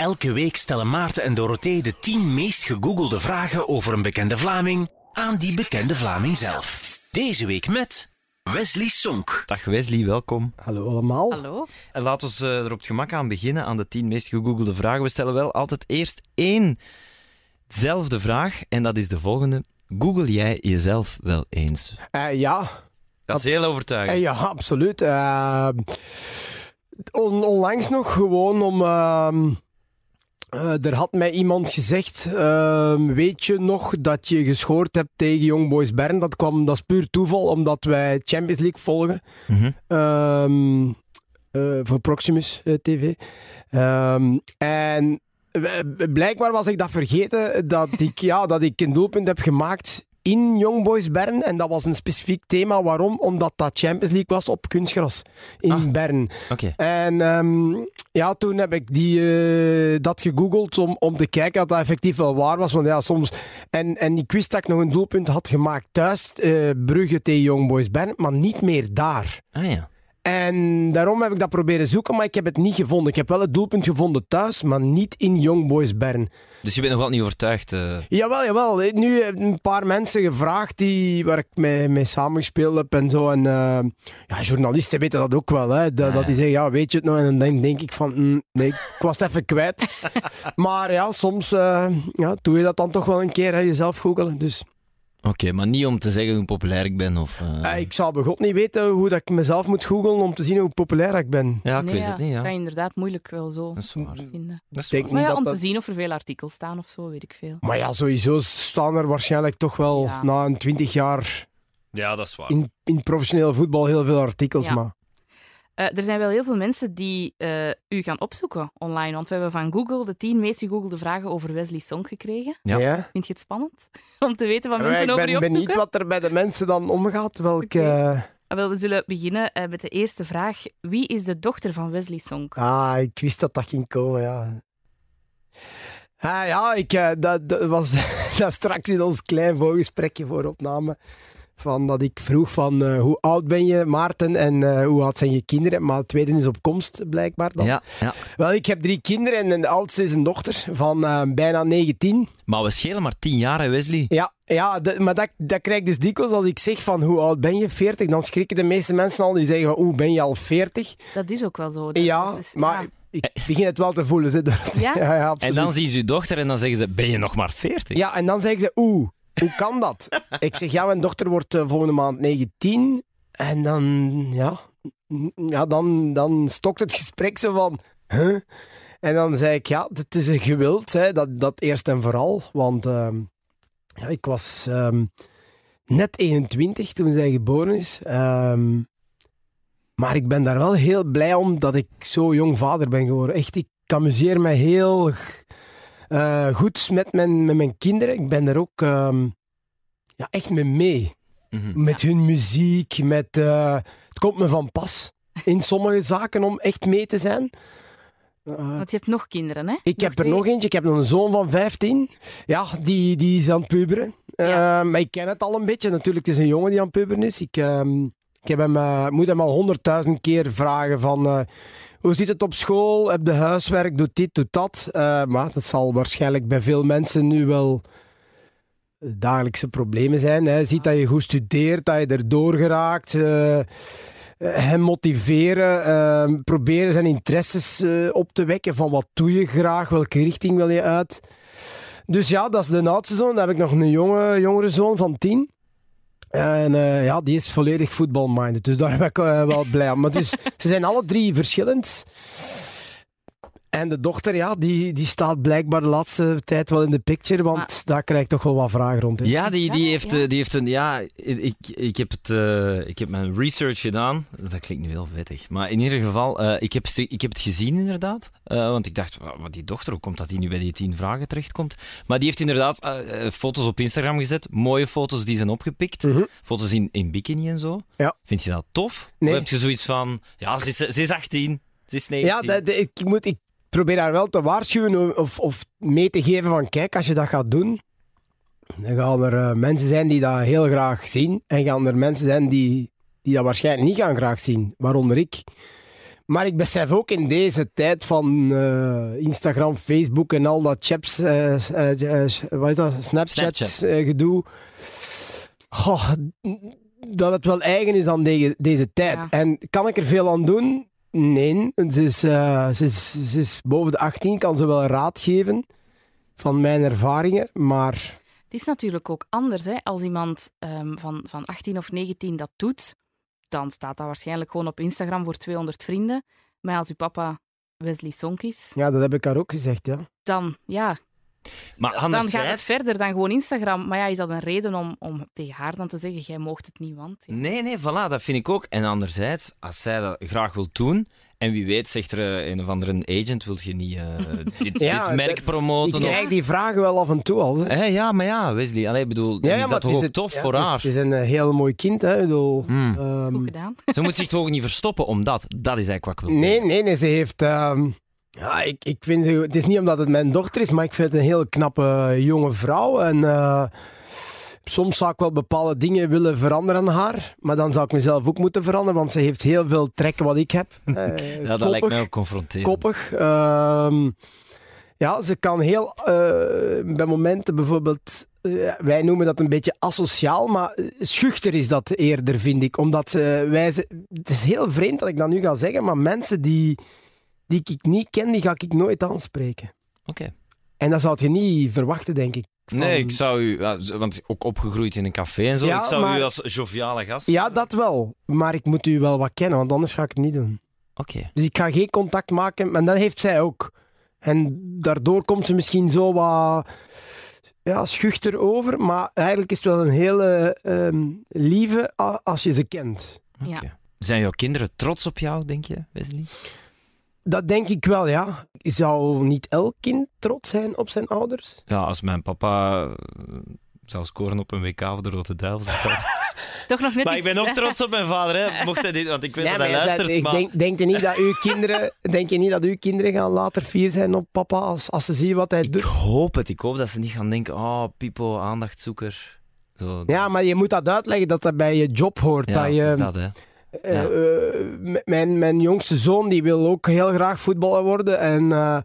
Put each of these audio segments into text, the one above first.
Elke week stellen Maarten en Dorothee de 10 meest gegoogelde vragen over een bekende Vlaming aan die bekende Vlaming zelf. Deze week met Wesley Sonk. Dag Wesley, welkom. Hallo allemaal. Hallo? En laat ons eh, er op het gemak aan beginnen aan de 10 meest gegoogelde vragen. We stellen wel altijd eerst éénzelfde vraag en dat is de volgende. Google jij jezelf wel eens? Eh, ja. Dat is heel overtuigend. Eh, ja, absoluut. On- onlangs nog gewoon om... eh, er had mij iemand gezegd, ehm, weet je nog dat je gescoord hebt tegen Young Boys Bern? Dat, kwam, dat is puur toeval, omdat wij Champions League volgen. Mhm. Ehm, eh, voor Proximus eh, TV. Ehm, en blijkbaar was ik dat vergeten dat ik, ja, dat ik een doelpunt heb gemaakt in Young Boys Bern. En dat was een specifiek thema. Waarom? Omdat dat Champions League was op kunstgras in Ah. Bern. Oké. En ja, toen heb ik die, eh, dat gegoogeld om, om te kijken of dat effectief wel waar was. Want ja, soms... En, en ik wist dat ik nog een doelpunt had gemaakt thuis, eh, Brugge tegen Young Boys Bern, maar niet meer daar. Ah ja. En daarom heb ik dat proberen zoeken, maar ik heb het niet gevonden. Ik heb wel het doelpunt gevonden thuis, maar niet in Young Boys Bern. Dus je bent nog wel niet overtuigd? eh. Jawel, jawel. Nu hebben een paar mensen gevraagd die, waar ik mee, mee samengespeeld heb en zo. En eh, ja, journalisten weten dat ook wel. Hè, dat, dat die zeggen, ja, weet je het nog? En dan denk, denk ik van, mm, nee, ik was het even kwijt. maar ja, soms eh, ja, doe je dat dan toch wel een keer, hè, jezelf googelen. Dus Oké, maar niet om te zeggen hoe populair ik ben of... eh, eh, ik zou bij God niet weten hoe dat ik mezelf moet googelen om te zien hoe populair ik ben. Ja, ik nee, weet ja, het niet, ja. kan je inderdaad moeilijk wel zo Dat is waar. vinden. Dat is Denk waar. niet Maar ja, dat om dat- te zien of er veel artikels staan of zo, weet ik veel. Maar ja, sowieso staan er waarschijnlijk toch wel Ja. na een twintig jaar Ja, dat is waar. in, in professioneel voetbal heel veel artikels. Ja. Maar Eh, er zijn wel heel veel mensen die eh, u gaan opzoeken online, want we hebben van Google de 10 meest gegoogelde vragen over Wesley Song gekregen. Ja. Vind je het spannend om te weten wat Ja, mensen ik over ben u benieuwd opzoeken? wat er bij de mensen dan omgaat. Welke... Ah, wel, we zullen beginnen eh, met de eerste vraag. Wie is de dochter van Wesley Song? Ah, ik wist dat dat ging komen, ja. Ah, ja, ik, dat, dat was dat straks in ons klein voorgesprekje voor opname. Van dat ik vroeg van eh, hoe oud ben je, Maarten, en eh, hoe oud zijn je kinderen? Maar het tweede is op komst, blijkbaar. Dan. Ja, ja. Wel, ik heb drie kinderen en de oudste is een dochter van eh, bijna 19. Maar we schelen maar 10 jaar, hè, Wesley. Ja, ja de- maar dat, dat krijg ik dus dikwijls als ik zeg van hoe oud ben je? 40? Dan schrikken de meeste mensen al. Die zeggen van, oeh, ben je al 40? Dat is ook wel zo. Dat- Ja, dat is- maar ja. ik begin het wel te voelen. Ja? ja, ja, En dan zien ze je dochter en dan zeggen ze, ben je nog maar 40? Ja, en dan zeggen ze, oeh, hoe kan dat? ik zeg, ja, mijn dochter wordt eh, volgende maand 19. En dan, ja, ja dan, dan stokt het gesprek zo van? En dan zei ik, ja, het is een gewild, hè, dat, dat eerst en vooral. Want ehm, ja, ik was ehm, net 21 toen zij geboren is. Ehm, maar ik ben daar wel heel blij om dat ik zo jong vader ben geworden. Echt, ik amuseer me heel eh, goed met mijn, met mijn kinderen. Ik ben er ook ehm, ja, echt mee mee. Mhm. Met hun muziek, met... eh, het komt me van pas in sommige zaken om echt mee te zijn. Eh, Want je hebt nog kinderen, hè? ik heb er twee? nog eentje. Ik heb nog een zoon van 15. Ja, die, die is aan het puberen. Ja. Maar ik ken het al een beetje. Natuurlijk, het is een jongen die aan het puberen is. Ik, ehm, ik heb hem, moet hem al honderdduizend keer vragen van... hoe zit het op school? Heb je huiswerk? Doet dit, doet dat? Eh, maar dat zal waarschijnlijk bij veel mensen nu wel dagelijkse problemen zijn. Hè. Ziet dat je goed studeert, dat je erdoor geraakt. eh, hem motiveren, proberen zijn interesses op te wekken van wat doe je graag, welke richting wil je uit. Dus ja, dat is de oudste zoon. Dan heb ik nog een jonge, jongere zoon van tien. En eh, ja, die is volledig voetbalminded. Dus daar ben ik eh, wel blij om. Maar dus, ze zijn alle drie verschillend. En de dochter, ja, die, die staat blijkbaar de laatste tijd wel in de picture, want Maar- daar krijg ik toch wel wat vragen rond. hè. Ja, die, die, heeft, ja. die heeft een. Ja, ik, ik, heb het, eh, ik heb mijn research gedaan. Dat klinkt nu heel vettig. Maar in ieder geval, eh, ik, heb, ik heb het gezien inderdaad. Eh, want ik dacht, wa- wat die dochter, hoe komt dat die nu bij die tien vragen terechtkomt? Maar die heeft inderdaad foto's op Instagram gezet. Mooie foto's die zijn opgepikt. Mhm. Foto's in, in bikini en zo. Ja. Vind je dat tof? Nee. Of heb je zoiets van, ja, ze is, ze is 18, ze is 19. Ja, dat- dat- ik, moet, ik probeer haar wel te waarschuwen of, of mee te geven van kijk, als je dat gaat doen, dan gaan er eh, mensen zijn die dat heel graag zien en gaan er mensen zijn die, die dat waarschijnlijk niet gaan graag zien, waaronder ik. Maar ik besef ook in deze tijd van eh, Instagram, Facebook en al dat chaps, eh, wat is dat, Snapchat, Snapchat. gedoe, goh, dat het wel eigen is aan deze, deze tijd. Ja. En kan ik er veel aan doen? Nee. Ze is, eh, ze, is, ze is boven de 18, kan ze wel raad geven van mijn ervaringen, maar Het is natuurlijk ook anders. Hè? Als iemand ehm, van, van 18 of 19 dat doet, dan staat dat waarschijnlijk gewoon op Instagram voor 200 vrienden. Maar als uw papa Wesley Sonk is, ja, dat heb ik haar ook gezegd, ja. dan, ja, Maar dan gaat het verder dan gewoon Instagram. Maar ja, is dat een reden om, om tegen haar dan te zeggen, jij moogt het niet, want... Ja. Nee, nee, voilà, dat vind ik ook. En anderzijds, als zij dat graag wil doen, en wie weet zegt er eh, een of andere agent, wil je niet eh, dit, Ja, dit merk promoten? Ik of- krijg die vragen wel af en toe al. Hè. Ja, maar ja, Wesley, allee, bedoel, is dat toch ook tof ja, voor het is- haar? Het is een eh, heel mooi kind, hè. bedoel, Hmm. ehm, Goed gedaan. Ze moet zich toch ook niet verstoppen, omdat, dat is eigenlijk wat ik wil nee, zeggen. nee, nee, ze heeft... ehm, ja, ik, ik vind ze... Het is niet omdat het mijn dochter is, maar ik vind het een heel knappe eh, jonge vrouw. En eh, soms zou ik wel bepaalde dingen willen veranderen aan haar. Maar dan zou ik mezelf ook moeten veranderen, want ze heeft heel veel trekken wat ik heb. Eh, Ja, dat lijkt mij ook confronterend. koppig. Ehm, ja, ze kan heel... bij momenten bijvoorbeeld... wij noemen dat een beetje asociaal, maar schuchter is dat eerder, vind ik. Omdat wij... Het is heel vreemd dat ik dat nu ga zeggen, maar mensen die, die ik niet ken, die ga ik nooit aanspreken. Oké. En dat zou je niet verwachten, denk ik. van- Nee, ik zou u, ja, want ook opgegroeid in een café en zo, Ja, ik zou maar- u als joviale gast. Ja, dat wel. Maar ik moet u wel wat kennen, want anders ga ik het niet doen. Oké. Dus ik ga geen contact maken, en dat heeft zij ook. En daardoor komt ze misschien zo wat ja, schuchter over, maar eigenlijk is het wel een hele ehm, lieve als je ze kent. Ja. Oké. Zijn jouw kinderen trots op jou, denk je, Wesley? Dat denk ik wel, ja. Zou niet elk kind trots zijn op zijn ouders? Ja, als mijn papa eh, zou scoren op een WK voor de Rode Duivels. Toch nog net maar ik ben ook trots op mijn vader, hè. Mocht hij dit, want ik weet Nee, dat hij zei- luistert. ik maar... denk, denk, je niet dat uw kinderen, denk je niet dat uw kinderen gaan later fier zijn op papa als, als ze zien wat hij Ik doet? hoop het. Ik hoop dat ze niet gaan denken, oh, Pipo, aandachtzoeker. Zo, Ja, maar je moet dat uitleggen dat dat bij je job hoort. Ja, dat je, dat, hè. Eh, Ja. eh, mijn, mijn jongste zoon die wil ook heel graag voetballer worden. En eh,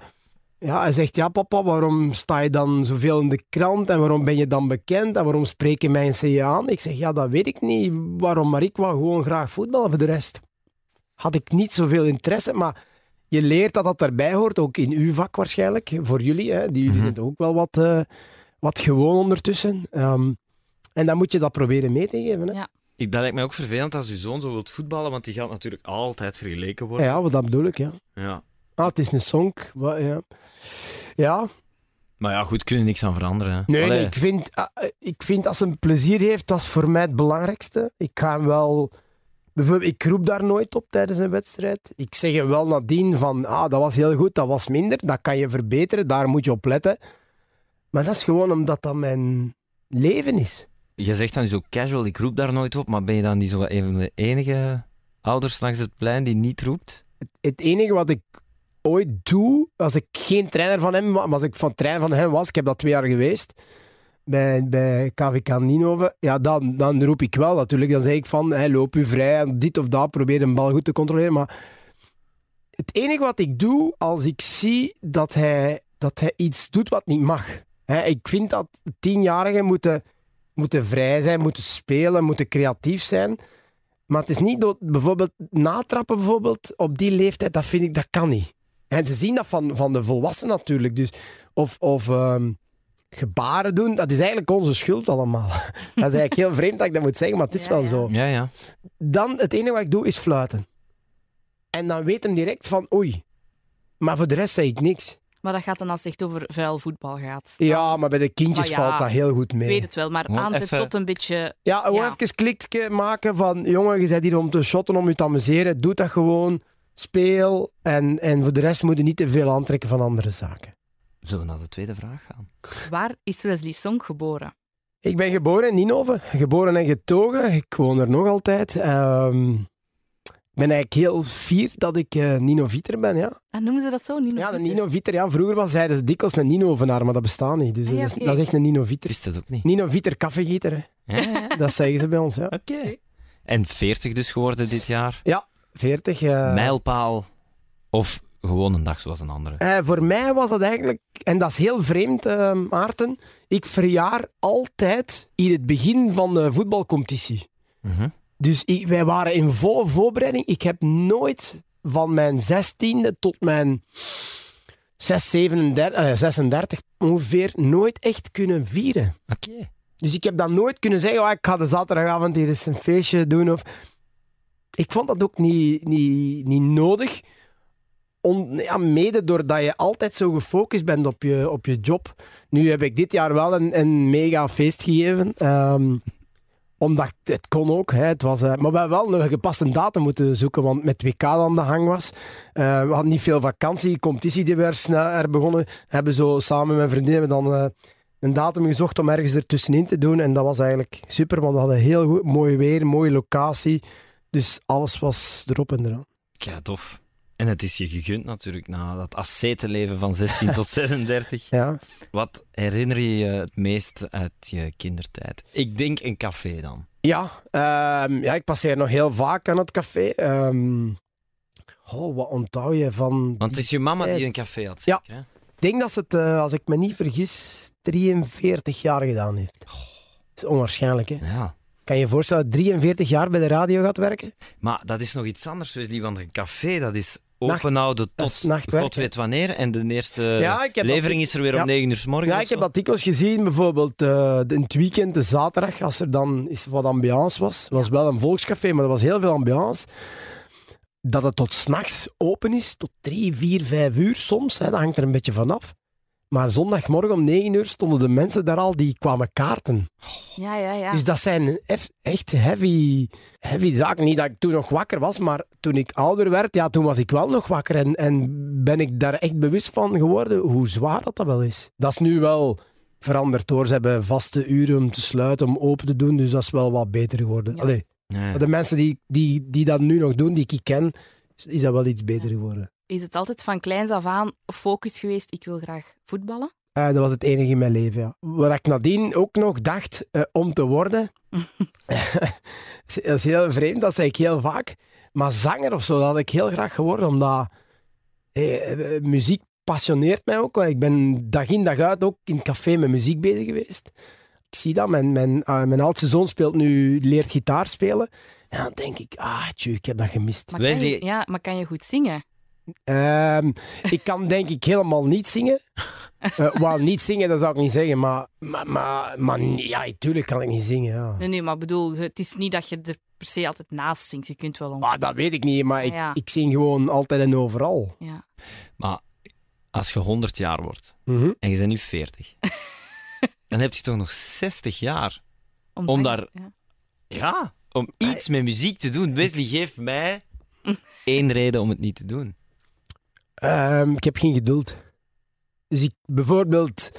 ja, hij zegt, ja papa, waarom sta je dan zoveel in de krant? En waarom ben je dan bekend? En waarom spreken mensen je aan? Ik zeg, ja, dat weet ik niet. Waarom? Maar ik wou gewoon graag voetballen. Voor de rest had ik niet zoveel interesse. Maar je leert dat dat erbij hoort, ook in uw vak waarschijnlijk. Voor jullie, hè. die zijn toch ook wel wat, eh, wat gewoon ondertussen. Ehm, en dan moet je dat proberen mee te geven. Hè. Ja. Ik, dat lijkt mij ook vervelend als uw zoon zo wilt voetballen, want die gaat natuurlijk altijd vergeleken worden. Ja, wat dat bedoel ik, ja. Ja. Ah, het is een song. Wa- Ja. ja. Maar ja, goed, kunnen niks aan veranderen. Hè. Nee, ik, vind, ah, ik vind als hij plezier heeft, dat is voor mij het belangrijkste. Ik ga hem wel... Bijvoorbeeld, ik roep daar nooit op tijdens een wedstrijd. Ik zeg hem wel nadien van, ah, dat was heel goed, dat was minder. Dat kan je verbeteren, daar moet je op letten. Maar dat is gewoon omdat dat mijn leven is. Je zegt dan zo casual, ik roep daar nooit op, maar ben je dan niet zo een van de enige ouders langs het plein die niet roept? Het enige wat ik ooit doe, als ik geen trainer van hem was, maar als ik van trainer van hem was, ik heb dat twee jaar geweest, bij, bij KVK Ninove, ja, dan, dan roep ik wel natuurlijk. Dan zeg ik van, hey, loop u vrij, dit of dat, probeer een bal goed te controleren. Maar het enige wat ik doe, als ik zie dat hij, dat hij iets doet wat niet mag. Hè, ik vind dat tienjarigen moeten, moeten vrij zijn, moeten spelen, moeten creatief zijn. Maar het is niet door bijvoorbeeld natrappen bijvoorbeeld, op die leeftijd, dat vind ik, dat kan niet. En ze zien dat van, van de volwassenen natuurlijk. Dus, of of ehm, gebaren doen, dat is eigenlijk onze schuld allemaal. dat is eigenlijk heel vreemd dat ik dat moet zeggen, maar het is Ja, wel ja. zo. Ja, ja. Dan, het enige wat ik doe, is fluiten. En dan weet hem direct van, oei. Maar voor de rest zeg ik niks. Maar dat gaat dan als het echt over vuil voetbal gaat. Dan Ja, maar bij de kindjes Maar ja, valt dat heel goed mee. Ik weet het wel, maar Gewoon aanzet even- tot een beetje... Ja, gewoon Ja. even klikje maken van... Jongen, je bent hier om te shotten, om je te amuseren. Doe dat gewoon. Speel. En, en voor de rest moet je niet te veel aantrekken van andere zaken. Zullen we naar de tweede vraag gaan? Waar is Wesley Song geboren? Ik ben geboren in Ninove. Geboren en getogen. Ik woon er nog altijd. Ehm, ik ben eigenlijk heel fier dat ik eh Ninovieter ben, ja. Ah, noemen ze dat zo? Nino Ja, de Pieter? Ninovieter. Ja, vroeger was zij dus dikwijls een Ninovenaar, maar dat bestaat niet. Dus Ah, ja, dat, is, dat echt een Ik Ninovieter. wist het ook niet. Ninovieter, kaffegieter. hè. Ja, ja. Dat zeggen ze bij ons, ja. Oké. En 40 dus geworden dit jaar. 40. eh, Mijlpaal Of gewoon een dag zoals een andere? Eh, voor mij was dat eigenlijk, en dat is heel vreemd, eh, Maarten. Ik verjaar altijd in het begin van de voetbalcompetitie. Mhm. Dus ik- wij waren in volle voorbereiding. Ik heb nooit van mijn 16e tot mijn 6, 37, eh, 36 ongeveer nooit echt kunnen vieren. Oké. Dus ik heb dan nooit kunnen zeggen, oh, ik ga de zaterdagavond hier eens een feestje doen. Of... Ik vond dat ook niet, niet, niet nodig. Om, ja, mede doordat je altijd zo gefocust bent op je, op je job. Nu heb ik dit jaar wel een, een mega feest gegeven. ehm, omdat het kon ook. Hè. Het was, eh, maar we hebben wel een gepaste datum moeten zoeken, want met WK aan de hang was. Eh, we hadden niet veel vakantie. Competitie die weer sneller begonnen. Hebben zo samen met hebben dan eh, een datum gezocht om ergens ertussenin te doen. En dat was eigenlijk super, want we hadden heel goed, mooi weer, mooie locatie. Dus alles was erop en eraan. Ja, tof. En het is je gegund natuurlijk, na dat ascetenleven van 16 tot 36. Ja. Wat herinner je je het meest uit je kindertijd? Ik denk een café dan. Ja, ehm, ja, ik passeer nog heel vaak aan het café. Oh, wat onthoud je van... Want het is je mama die een café had, Ja. zeker, hè? Ik denk dat ze het, eh, als ik me niet vergis, 43 jaar gedaan heeft. Dat is onwaarschijnlijk, hè? Ja. Kan je je voorstellen dat 43 jaar bij de radio gaat werken? Maar dat is nog iets anders, Wesley, want een café dat is openhouden is tot god weet wanneer. En de eerste Ja, levering dat- is er weer ja. om 9 uur s morgens. Ja, ik heb dat dikwijls gezien, bijvoorbeeld eh, in het weekend, de zaterdag, als er dan eens wat ambiance was. Het was wel een volkscafé, maar er was heel veel ambiance. Dat het tot s'nachts open is, tot drie, vier, vijf uur soms. Hè, dat hangt er een beetje vanaf. Maar zondagmorgen om negen uur stonden de mensen daar al, die kwamen kaarten. Ja, ja, ja. Dus dat zijn echt heavy, heavy zaken. Niet dat ik toen nog wakker was, maar toen ik ouder werd, ja, toen was ik wel nog wakker. En, en ben ik daar echt bewust van geworden hoe zwaar dat, dat wel is. Dat is nu wel veranderd hoor. Ze hebben vaste uren om te sluiten, om open te doen. Dus dat is wel wat beter geworden. Ja. Allee, Ja. de mensen die, die, die dat nu nog doen, die ik ken, is dat wel iets beter geworden. Is het altijd van kleins af aan focus geweest, ik wil graag voetballen? Eh, dat was het enige in mijn leven, ja. Wat ik nadien ook nog dacht eh, om te worden. dat is heel vreemd, dat zeg ik heel vaak. Maar zanger of zo, dat had ik heel graag geworden, omdat eh, muziek passioneert mij ook. Ik ben dag in dag uit ook in het café met muziek bezig geweest. Ik zie dat, mijn, mijn, eh, mijn oudste zoon speelt nu, leert gitaar spelen. En dan denk ik, ah, tjoe, ik heb dat gemist. Maar je, ja, maar kan je goed zingen? Ehm, ik kan denk ik helemaal niet zingen. Eh wel, niet zingen, dat zou ik niet zeggen, maar, maar, maar, maar ja, tuurlijk kan ik niet zingen. Ja. Nee, nee, maar bedoel, het is niet dat je er per se altijd naast zingt. Je kunt wel. Maar dat weet ik niet, maar ik, Ja. ik zing gewoon altijd en overal. Ja. Maar als je 100 jaar wordt Mhm. en je bent nu 40, dan heb je toch nog 60 jaar Om daar- ja. ja, om iets met muziek te doen. Wesley, geef mij één reden om het niet te doen. Ehm, ik heb geen geduld. Dus ik, bijvoorbeeld,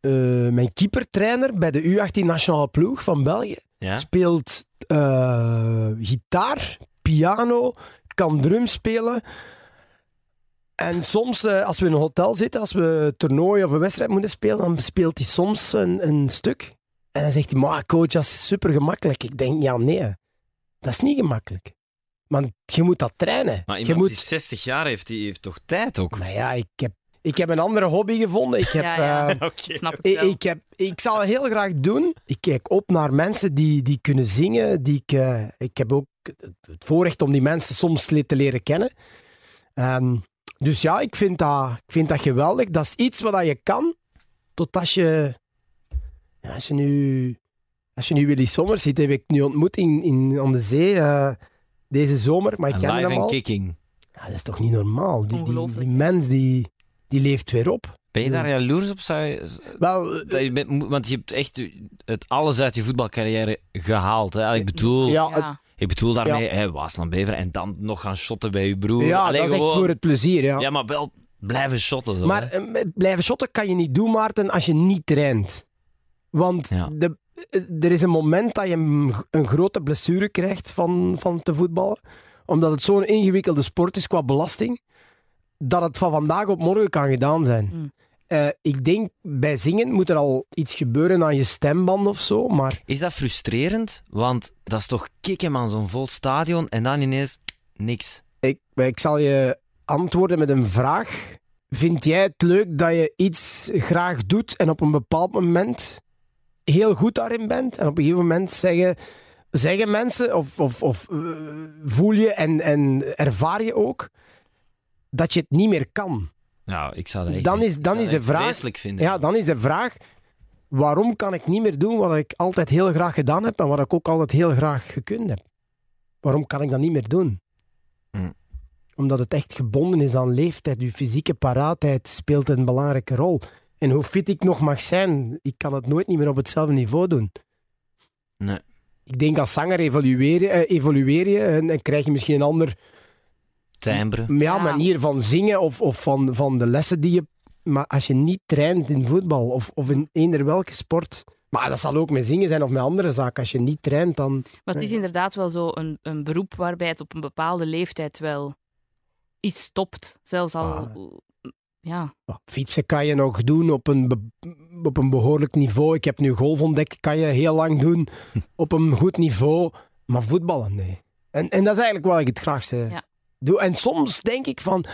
eh, mijn keepertrainer bij de U18 nationale ploeg van België Ja? speelt eh, gitaar, piano, kan drum spelen. En soms, eh, als we in een hotel zitten, als we een toernooi of een wedstrijd moeten spelen, dan speelt hij soms een, een stuk. En dan zegt hij, maar coach, dat is super gemakkelijk. Ik denk, ja, nee, dat is niet gemakkelijk. Want je moet dat trainen. Maar je iemand moet... die 60 jaar heeft, die heeft toch tijd ook? Maar ja, ik heb, ik heb een andere hobby gevonden. Ik heb... Ja, ja. eh. Snap ik ik, heb, ik zou het heel graag doen. Ik kijk op naar mensen die, die kunnen zingen. Die ik, eh, ik heb ook het voorrecht om die mensen soms te leren kennen. Ehm, dus ja, ik vind, dat, ik vind dat geweldig. Dat is iets wat je kan, tot als je... Ja, als je nu... Als je nu Willy Sommers ziet, heb ik nu ontmoet in, in, aan de zee eh, deze zomer. Maar ik En ken live hem en al. kicking. Ja, dat is toch niet normaal? Die, die, mens die, die leeft weer op. Ben je daar jaloers op? Zou je, Wel, dat je bent- want je hebt echt het alles uit je voetbalcarrière gehaald. Hè? Ik, bedoel, ja, het- ik bedoel daarmee hè, Waasland Bever en dan nog gaan shotten bij je broer. ja Allee, dat is echt voor het plezier. Ja. Ja, maar wel blijven shotten. Zo, maar hè. eh, blijven shotten kan je niet doen, Maarten, als je niet traint. Want Ja. de, er is een moment dat je een, een grote blessure krijgt van, van te voetballen. Omdat het zo'n ingewikkelde sport is qua belasting. Dat het van vandaag op morgen kan gedaan zijn. Mm. Eh, ik denk, bij zingen moet er al iets gebeuren aan je stemband of zo. Maar Is dat frustrerend? Want dat is toch kicken aan zo'n vol stadion en dan ineens niks. ik, ik zal je antwoorden met een vraag. Vind jij het leuk dat je iets graag doet en op een bepaald moment heel goed daarin bent? En op een gegeven moment zeggen, zeggen mensen, of, of, of eh, voel je en, en ervaar je ook, dat je het niet meer kan? Nou, ik zou dat echt, Dan is- dan is de vraag- vinden. Ja, dan is de vraag: waarom kan ik niet meer doen wat ik altijd heel graag gedaan heb en wat ik ook altijd heel graag gekund heb? Waarom kan ik dat niet meer doen? Hm. Omdat het echt gebonden is aan leeftijd. Uw fysieke paraatheid speelt een belangrijke rol. En hoe fit ik nog mag zijn, ik kan het nooit niet meer op hetzelfde niveau doen. Nee. Ik denk als zanger evolueer je, eh, evolueer je en, en krijg je misschien een ander Timbre. ja, Ja. manier van zingen of, of van, van de lessen die je. Maar als je niet traint in voetbal of, of in eender welke sport. Maar dat zal ook met zingen zijn of met andere zaken. Als je niet traint, dan. Maar het is inderdaad wel zo een, een beroep waarbij het op een bepaalde leeftijd wel iets stopt. Zelfs al... Ah. Ja, ja, fietsen kan je nog doen op een, op een behoorlijk niveau. Ik heb nu golf ontdekt, kan je heel lang doen op een goed niveau. Maar voetballen, nee. En, en dat is eigenlijk wat ik het graagste Ja. doe. En soms denk ik van.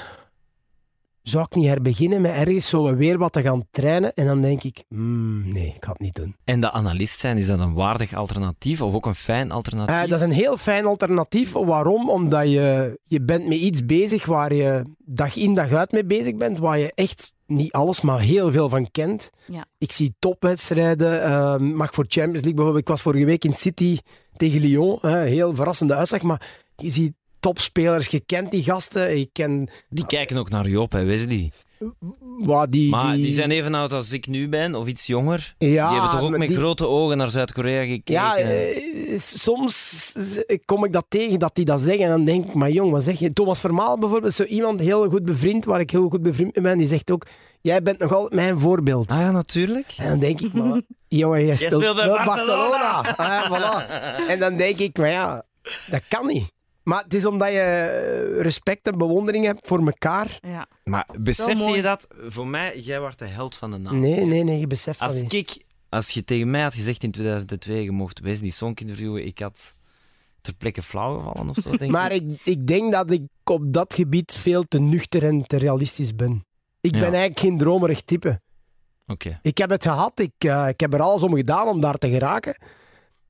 Zou ik niet herbeginnen met ergens zo weer wat te gaan trainen? En dan denk ik, hmm, nee, ik ga het niet doen. En de analist zijn, is dat een waardig alternatief of ook een fijn alternatief? Eh, dat is een heel fijn alternatief. Waarom? Omdat je, je bent met iets bezig waar je dag in dag uit mee bezig bent, waar je echt niet alles, maar heel veel van kent. Ja. Ik zie topwedstrijden, eh, mag voor Champions League bijvoorbeeld. Ik was vorige week in City tegen Lyon, hè, heel verrassende uitslag, maar je ziet topspelers, je kent die gasten, je ken Die kijken ook naar Joop, hè, Wesley. wat die... Maar die zijn even oud als ik nu ben, of iets jonger. ja, die hebben toch ook met die- grote ogen naar Zuid-Korea gekeken. Ja, eh, soms kom ik dat tegen dat die dat zeggen en dan denk ik, maar jong, wat zeg je? Thomas Vermaal bijvoorbeeld, zo iemand heel goed bevriend, waar ik heel goed bevriend mee ben, die zegt ook, jij bent nog altijd mijn voorbeeld. Ah ja, natuurlijk. En dan denk ik, maar jongen, jij speelt, speelt bij Barcelona. Ah, voilà. En dan denk ik, maar ja, dat kan niet. Maar het is omdat je eh, respect en bewondering hebt voor elkaar. ja. Maar besefte je dat? Voor mij, jij wordt de held van de naam. Nee, nee, nee, je beseft dat Als niet. ik, als je tegen mij had gezegd in 2002, je mocht Wesley Sonk interviewen, ik had ter plekke flauw gevallen of zo, denk Maar ik. ik, ik denk dat ik op dat gebied veel te nuchter en te realistisch ben. Ik Ja. ben eigenlijk geen dromerig type. Oké. Ik heb het gehad, ik, eh, ik heb er alles om gedaan om daar te geraken.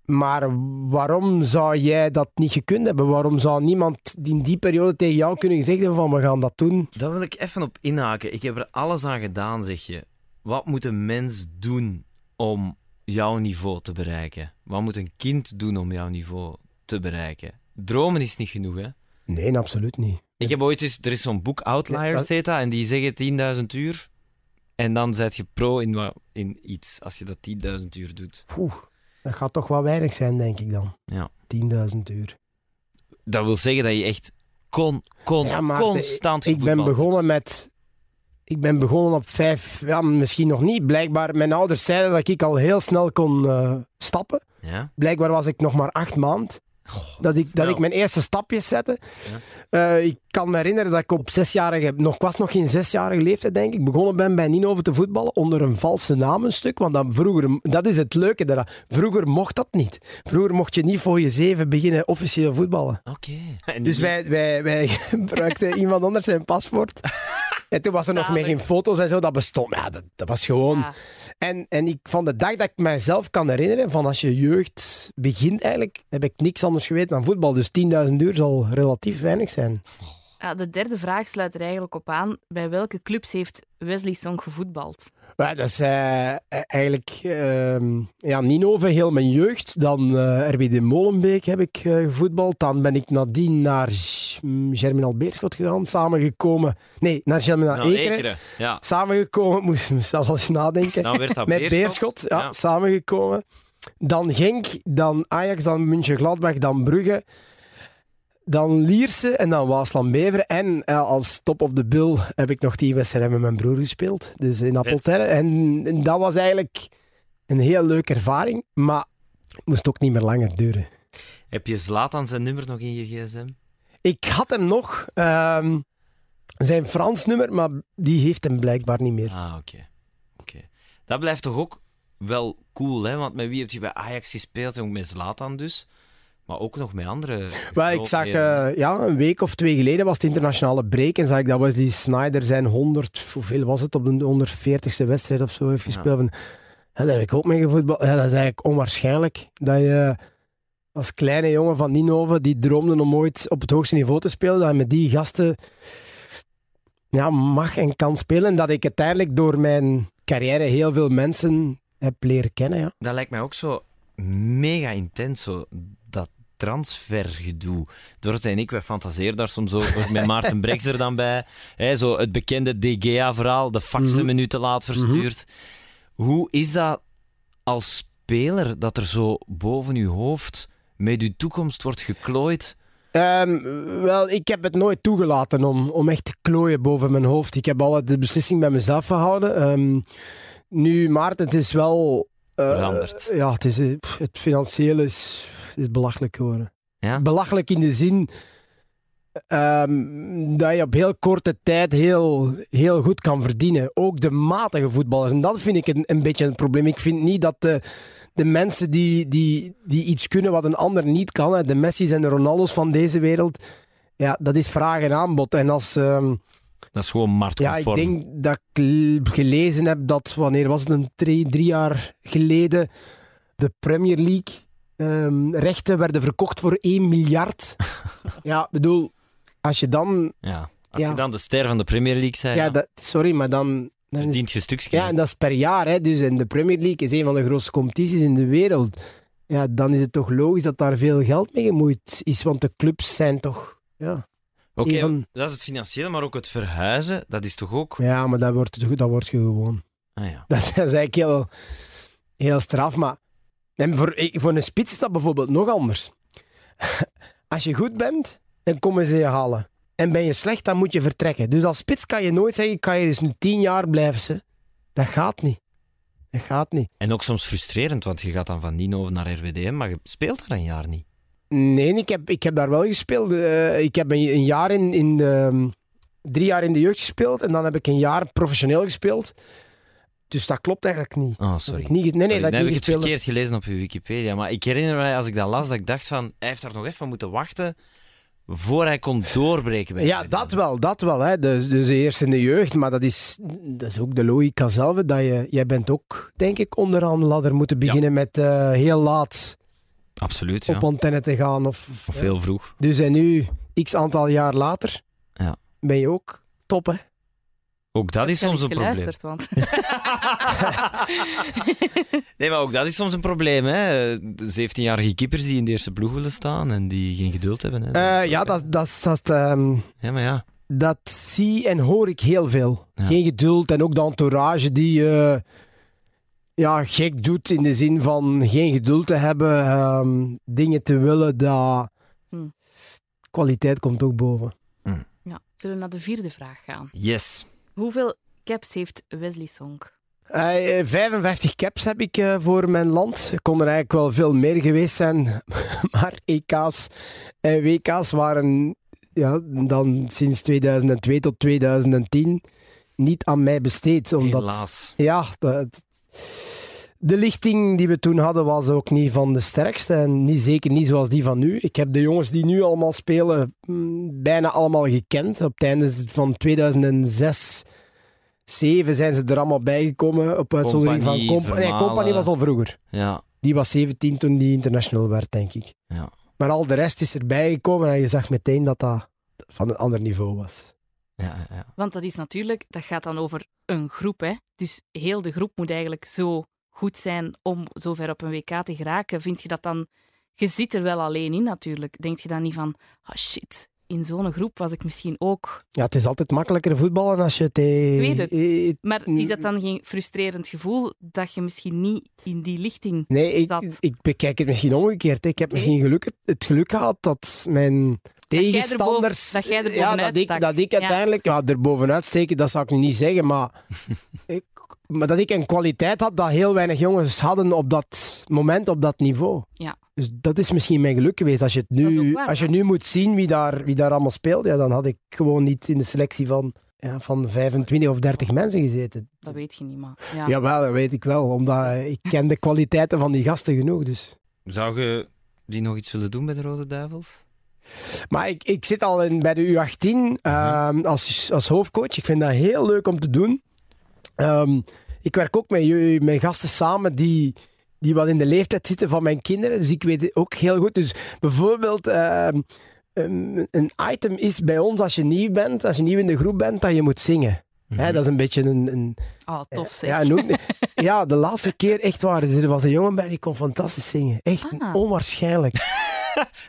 Maar waarom zou jij dat niet gekund hebben? Waarom zou niemand in die periode tegen jou kunnen gezegd hebben van we gaan dat doen? Daar wil ik even op inhaken. Ik heb er alles aan gedaan, zeg je. Wat moet een mens doen om jouw niveau te bereiken? Wat moet een kind doen om jouw niveau te bereiken? Dromen is niet genoeg, hè? Nee, absoluut niet. Ik heb ooit eens... Er is zo'n boek, Nee, Outliers dat, en die zeggen 10.000 uur. En dan zet je pro in, in iets, als je dat 10.000 uur doet. Poeh, dat gaat toch wel weinig zijn, denk ik dan. Ja. 10.000 uur. Dat wil zeggen dat je echt kon, kon, Ja, maar constant Ik ben begonnen met... Ik ben begonnen op vijf... Ja, misschien nog niet. Blijkbaar, mijn ouders zeiden dat ik al heel snel kon eh, stappen. Ja? Blijkbaar was ik nog maar acht maand. Dat ik, dat ik mijn eerste stapjes zette. Eh, ik kan me herinneren dat ik op zesjarige, nog, ik was nog geen zesjarige leeftijd, denk ik, begonnen ben bij Ninove te voetballen onder een valse naam een stuk. Want dan vroeger, dat is het leuke daaraan. Vroeger mocht dat niet. Vroeger mocht je niet voor je zeven beginnen officieel voetballen. Oké. Dus wij, wij, wij gebruikten iemand anders zijn paspoort. En toen was er nog meer geen foto's en zo, dat bestond. Ja, dat, dat was gewoon... Ja. En, en ik, van de dag dat ik mijzelf kan herinneren, van als je jeugd begint eigenlijk, heb ik niks anders geweten dan voetbal. Dus 10.000 uur zal relatief weinig zijn. Ja, de derde vraag sluit er eigenlijk op aan. Bij welke clubs heeft Wesley Song gevoetbald? Maar dat is eh, eigenlijk ehm ja, Ninove, heel mijn jeugd. Dan eh RWD Molenbeek heb ik eh, gevoetbald. Dan ben ik nadien naar mm, Germinal Beerschot gegaan, samengekomen. Nee, naar Germinal Nou, Ekeren. Ekeren. Ja. Samengekomen, moest ik zelf eens nadenken. Dat Met Beerschot. Beerschot, ja, Ja. samengekomen. Dan Genk, dan Ajax, dan München-Gladbach, dan Brugge. Dan Lierse en dan Waasland-Beveren. En eh, als top of the bill heb ik nog die wedstrijd met mijn broer gespeeld. Dus in Appelterre. En, en dat was eigenlijk een heel leuke ervaring. Maar het moest ook niet meer langer duren. Heb je Zlatan zijn nummer nog in je gsm? Ik had hem nog, ehm, zijn Frans nummer, maar die heeft hem blijkbaar niet meer. Ah, oké. Oké. Dat blijft toch ook wel cool, hè? Want met wie heb je bij Ajax gespeeld? Ook met Zlatan dus. Maar ook nog met andere. Wel, ik zag eh, ja, een week of twee geleden was het internationale break en zag ik dat was die Snyder zijn 100, hoeveel was het, op de 140ste wedstrijd of zo heeft gespeeld. Ja, daar heb ik ook mee gevoetbald. Ja, dat is eigenlijk onwaarschijnlijk dat je als kleine jongen van Ninove, die droomde om ooit op het hoogste niveau te spelen, dat je met die gasten ja, mag en kan spelen. En dat ik uiteindelijk door mijn carrière heel veel mensen heb leren kennen. Ja. Dat lijkt mij ook zo mega intens, zo, transfergedoe. Dorothy en ik, wij fantaseren daar soms over, met Maarten Brex er dan bij. Hè, zo het bekende DGA-verhaal, de fax Mhm. minuut te laat verstuurd. Hoe is dat als speler, dat er zo boven uw hoofd met uw toekomst wordt geklooid? Ehm, wel, ik heb het nooit toegelaten om, om echt te klooien boven mijn hoofd. Ik heb altijd de beslissing bij mezelf gehouden. Ehm, nu, Maarten, het is wel... eh, Veranderd. ja, het, is, eh, het financiële is, is belachelijk geworden. Ja? Belachelijk in de zin ehm, dat je op heel korte tijd heel, heel goed kan verdienen. Ook de matige voetballers. En dat vind ik een, een beetje een probleem. Ik vind niet dat de, de mensen die, die, die iets kunnen wat een ander niet kan, hè, de Messi's en de Ronaldo's van deze wereld, ja, dat is vraag en aanbod. En als... ehm, Dat is gewoon ja, marktconform. ik denk dat ik gelezen heb dat, wanneer was het, een drie, drie jaar geleden, de Premier League ehm, rechten werden verkocht voor 1 miljard. ja, bedoel, als je dan... Ja. Als Ja. je dan de ster van de Premier League bent, Ja, ja, dat, sorry, maar dan... dan verdient je stukje. ja, en dat is per jaar. Hè, dus in de Premier League is een van de grootste competities in de wereld. Ja, dan is het toch logisch dat daar veel geld mee gemoeid is, want de clubs zijn toch... Ja, Oké, van- dat is het financiële, maar ook het verhuizen, dat is toch ook... ja maar dat wordt, dat wordt je gewoon... Ah, ja. Dat is, dat is eigenlijk heel, heel straf. Maar en voor, ik- voor een spits is dat bijvoorbeeld nog anders. Als je goed bent, dan komen ze je halen. En ben je slecht, dan moet je vertrekken. Dus als spits kan je nooit zeggen, ik kan je eens nu tien jaar blijven. Ze. Dat gaat niet. Dat gaat niet. En ook soms frustrerend, want je gaat dan van Nino naar RWDM, maar je speelt daar een jaar niet. Nee, ik heb, ik heb daar wel gespeeld. Eh, ik heb een, een jaar in, in de, drie jaar in de jeugd gespeeld en dan heb ik een jaar professioneel gespeeld. Dus dat klopt eigenlijk niet. Oh, Dat sorry. ik niet, nee, nee, Sorry, dat heb ik het verkeerd gelezen op uw Wikipedia. Maar ik herinner mij, als ik dat las, dat ik dacht van... Hij heeft daar nog even moeten wachten voor hij kon doorbreken. bij Ja, dat wel, dat wel. Hè. Dus, dus eerst in de jeugd, maar dat is, dat is ook de logica zelf. Dat je, jij bent ook, denk ik, onderaan de ladder moeten beginnen met eh, heel laat Absoluut, ja. op antenne te gaan. Of, Of ja. heel vroeg. Dus en nu, x aantal jaar later, Ja. ben je ook top, hè? Ook dat is Ik heb soms een niet probleem. want Nee, maar ook dat is soms een probleem. Hè. De 17-jarige keepers die in de eerste ploeg willen staan en die geen geduld hebben. Hè. Eh, ja, dat, dat, dat, ehm, Ja, maar ja. dat zie en hoor ik heel veel. Ja. Geen geduld en ook de entourage die eh, ja, gek doet in de zin van geen geduld te hebben, ehm, dingen te willen. Dat... Hm. Kwaliteit komt ook boven. ja, zullen we naar de vierde vraag gaan. Yes. Hoeveel caps heeft Wesley Song? Eh, eh, 55 caps heb ik eh, voor mijn land. Kon er eigenlijk wel veel meer geweest zijn. maar EK's en WK's waren ja, dan sinds 2002 tot 2010 niet aan mij besteed. Omdat, Helaas. Ja, dat, de lichting die we toen hadden was ook niet van de sterkste. En niet, zeker niet zoals die van nu. Ik heb de jongens die nu allemaal spelen mm, bijna allemaal gekend. Op het einde van 2006, 2007 zijn ze er allemaal bijgekomen. Op uitzondering van Compagnie, Comp nee. Compagnie was al vroeger. Ja. Die was 17 toen die international werd, denk ik. Ja. Maar al de rest is erbij gekomen en je zag meteen dat dat van een ander niveau was. Ja, ja. Want dat is natuurlijk, dat gaat dan over een groep. Hè? Dus heel de groep moet eigenlijk zo goed zijn om zo ver op een WK te geraken. Vind je dat dan... Je zit er wel alleen in natuurlijk. Denk je dan niet van, ah shit, in zo'n groep was ik misschien ook... Ja, het is altijd makkelijker voetballen als je tegen... weet het. eh, Maar is dat dan geen frustrerend gevoel dat je misschien niet in die lichting... Nee, ik, zat? ik bekijk het misschien omgekeerd. Ik heb Nee. misschien geluk, het geluk gehad dat mijn tegenstanders... dat jij er ja, bovenuit dat ik, dat ik Ja. uiteindelijk... Ja, er bovenuit steken, dat zou ik nu niet zeggen, maar... maar dat ik een kwaliteit had dat heel weinig jongens hadden op dat moment, op dat niveau. Ja. Dus dat is misschien mijn geluk geweest. Als je, het nu, waar, als je nu moet zien wie daar, wie daar allemaal speelt, ja, dan had ik gewoon niet in de selectie van, ja, van 25 of 30 mensen gezeten. Dat weet je niet, maar... Ja. Jawel, dat weet ik wel. Omdat ik ken de kwaliteiten van die gasten genoeg. Dus. Zou je die nog iets willen doen bij de Rode Duivels? Maar ik, ik zit al in, bij de U18 ehm, als, als hoofdcoach. Ik vind dat heel leuk om te doen. Ehm, ik werk ook met, je- met gasten samen die, die wat in de leeftijd zitten van mijn kinderen. Dus ik weet het ook heel goed. Dus bijvoorbeeld, ehm, een, een item is bij ons als je nieuw bent, als je nieuw in de groep bent, dat je moet zingen. Hè, dat is een beetje een, een, Oh, tof zeg. ja, ja, de laatste keer echt waar. Er was een jongen bij die kon fantastisch zingen. Echt Ah. onwaarschijnlijk.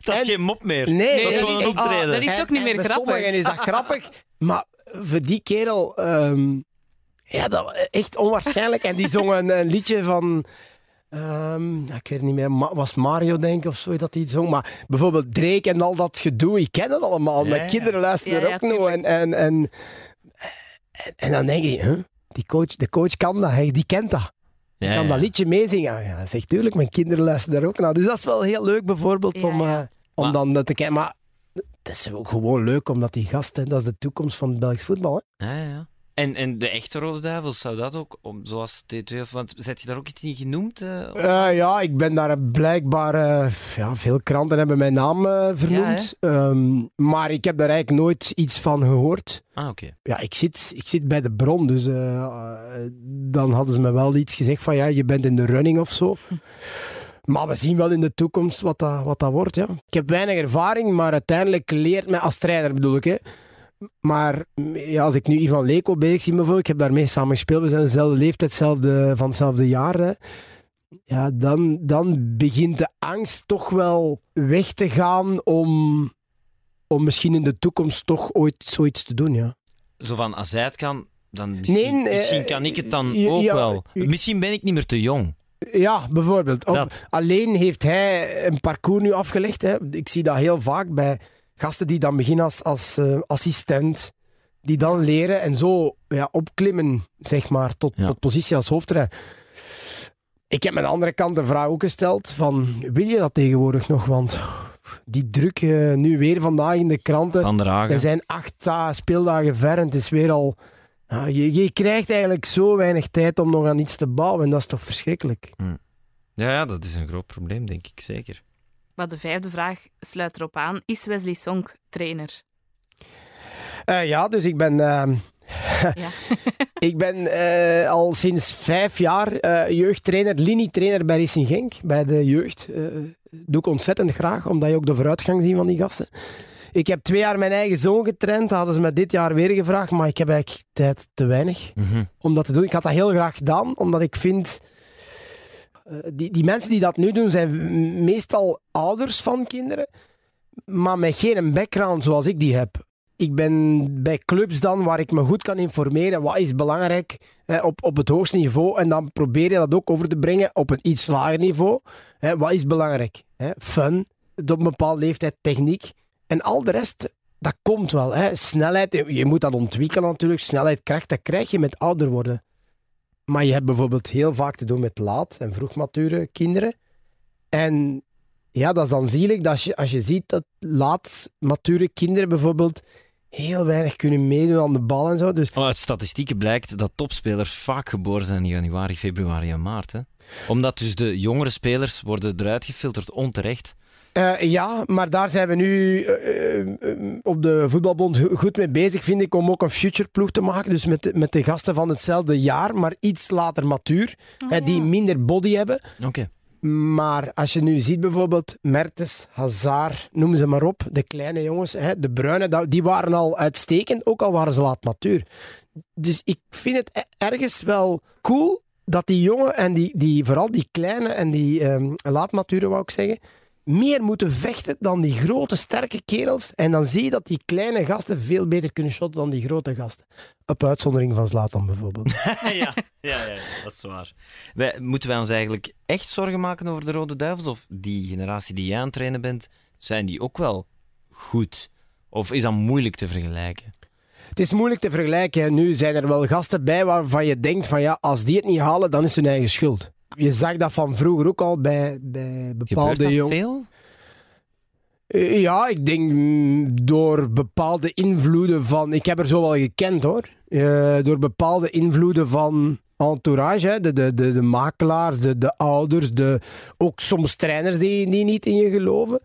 Dat is En- geen mop meer. Nee, dat is gewoon een optreden. Oh, dat is ook niet meer grappig. sommigen is dat grappig, maar voor die kerel, ehm, ja, dat was echt onwaarschijnlijk. En die zong een, een liedje van, ehm, ja, ik weet het niet meer, Ma- was Mario denk ik of zo dat hij het zong. Maar bijvoorbeeld Drake en al dat gedoe, ik ken het allemaal. Ja, Mijn ja. kinderen luisteren Ja, er ja, ook nog. tuurlijk. En, en, en, en, en dan denk je, huh? die coach, de coach kan dat, hij, die kent dat. Ja, kan ja. dat liedje meezingen. Ja, zeg tuurlijk, mijn kinderen luisteren daar ook naar. Dus dat is wel heel leuk bijvoorbeeld Ja, om, ja. eh, om Maar- dan dat te kijken. Maar het is ook gewoon leuk, omdat die gasten, dat is de toekomst van het Belgisch voetbal. Hè? Ja, ja. En, en de echte Rode Duivels, zou dat ook, om, zoals T2, of, want zet je daar ook iets in genoemd? eh? Eh, ja, ik ben daar blijkbaar... eh, ja, veel kranten hebben mijn naam vernoemd. Ehm, maar ik heb daar eigenlijk nooit iets van gehoord. Ah, oké. Ja, ik zit, ik zit bij de bron, dus dan hadden ze me wel iets gezegd van ja, je bent in de running of zo. Maar we zien wel in de toekomst wat dat, wat dat wordt. Ja. Ik heb weinig ervaring, maar uiteindelijk leert mij als trainer bedoel ik. Hè. Maar ja, als ik nu Ivan Leko bezig zie bijvoorbeeld, ik heb daarmee samen gespeeld, we zijn dezelfde leeftijd, hetzelfde, van hetzelfde jaar. Hè. Ja, dan, dan begint de angst toch wel weg te gaan om, om misschien in de toekomst toch ooit zoiets te doen. Ja. Zo van, als hij het kan, dan misschien, Nee, eh, misschien kan ik het dan ja, ook wel. Misschien ben ik niet meer te jong. Ja, bijvoorbeeld. Of alleen heeft hij een parcours nu afgelegd. Hè. Ik zie dat heel vaak bij gasten die dan beginnen als, als eh, assistent, die dan leren en zo ja, opklimmen, zeg maar, tot, Ja. tot positie als hoofdtrainer. Ik heb aan de andere kant de vraag ook gesteld van, wil je dat tegenwoordig nog? Want die druk eh, nu weer vandaag in de kranten. We zijn acht da- speeldagen ver en het is weer al... Je, je krijgt eigenlijk zo weinig tijd om nog aan iets te bouwen en dat is toch verschrikkelijk. Ja, ja, dat is een groot probleem, denk ik zeker. Maar de vijfde vraag sluit erop aan. Is Wesley Song trainer? Eh, ja, dus ik ben, ehm, Ja. ik ben eh, al sinds vijf jaar eh, jeugdtrainer, linietrainer bij Racing Genk, bij de jeugd. Eh, doe ik ontzettend graag, omdat je ook de vooruitgang ziet van die gasten. Ik heb twee jaar mijn eigen zoon getraind, dat hadden ze me dit jaar weer gevraagd, maar ik heb eigenlijk tijd te weinig Mhm. om dat te doen. Ik had dat heel graag gedaan, omdat ik vind... eh, die, die mensen die dat nu doen, zijn meestal ouders van kinderen, maar met geen background zoals ik die heb. Ik ben bij clubs dan waar ik me goed kan informeren. Wat is belangrijk eh, op, op het hoogste niveau? En dan probeer je dat ook over te brengen op een iets lager niveau. Hè, wat is belangrijk? Hè? Fun, op een bepaalde leeftijd, techniek. En al de rest, dat komt wel. Hè? Snelheid, je moet dat ontwikkelen natuurlijk. Snelheid, kracht, dat krijg je met ouder worden. Maar je hebt bijvoorbeeld heel vaak te doen met laat- en vroegmature kinderen. En ja, dat is dan zielig dat als je, als je ziet dat laat-mature kinderen bijvoorbeeld heel weinig kunnen meedoen aan de bal en zo. Dus uit statistieken blijkt dat topspelers vaak geboren zijn in januari, februari en maart. Hè? Omdat dus de jongere spelers worden eruit gefilterd onterecht. Eh, ja, maar daar zijn we nu eh, eh, op de voetbalbond go- goed mee bezig, vind ik, om ook een futureploeg te maken. Dus met, de- met de gasten van hetzelfde jaar, maar iets later matuur. hè, die minder body hebben. Oké. Maar als je nu ziet bijvoorbeeld Mertens, Hazard, noem ze maar op, de kleine jongens, hè, de bruine, dat- die waren al uitstekend, ook al waren ze laat matuur. Dus ik vind het e- ergens wel cool dat die jongen en die, die vooral die kleine en die ehm laatmaturen, wou ik zeggen, meer moeten vechten dan die grote, sterke kerels. En dan zie je dat die kleine gasten veel beter kunnen shotten dan die grote gasten. Op uitzondering van Zlatan bijvoorbeeld. ja, ja, ja, dat is waar. Wij, moeten wij ons eigenlijk echt zorgen maken over de Rode Duivels? Of die generatie die jij aan het trainen bent, zijn die ook wel goed? Of is dat moeilijk te vergelijken? Het is moeilijk te vergelijken. Nu zijn er wel gasten bij waarvan je denkt van ja, als die het niet halen, dan is hun eigen schuld. Je zag dat van vroeger ook al bij, bij bepaalde dat jongens. veel? Eh, Ja, ik denk mm, door bepaalde invloeden van... Ik heb er zo wel gekend hoor. Eh, door bepaalde invloeden van entourage, hè, de, de, de, de makelaars, de, de ouders, de, ook soms trainers die, die niet in je geloven,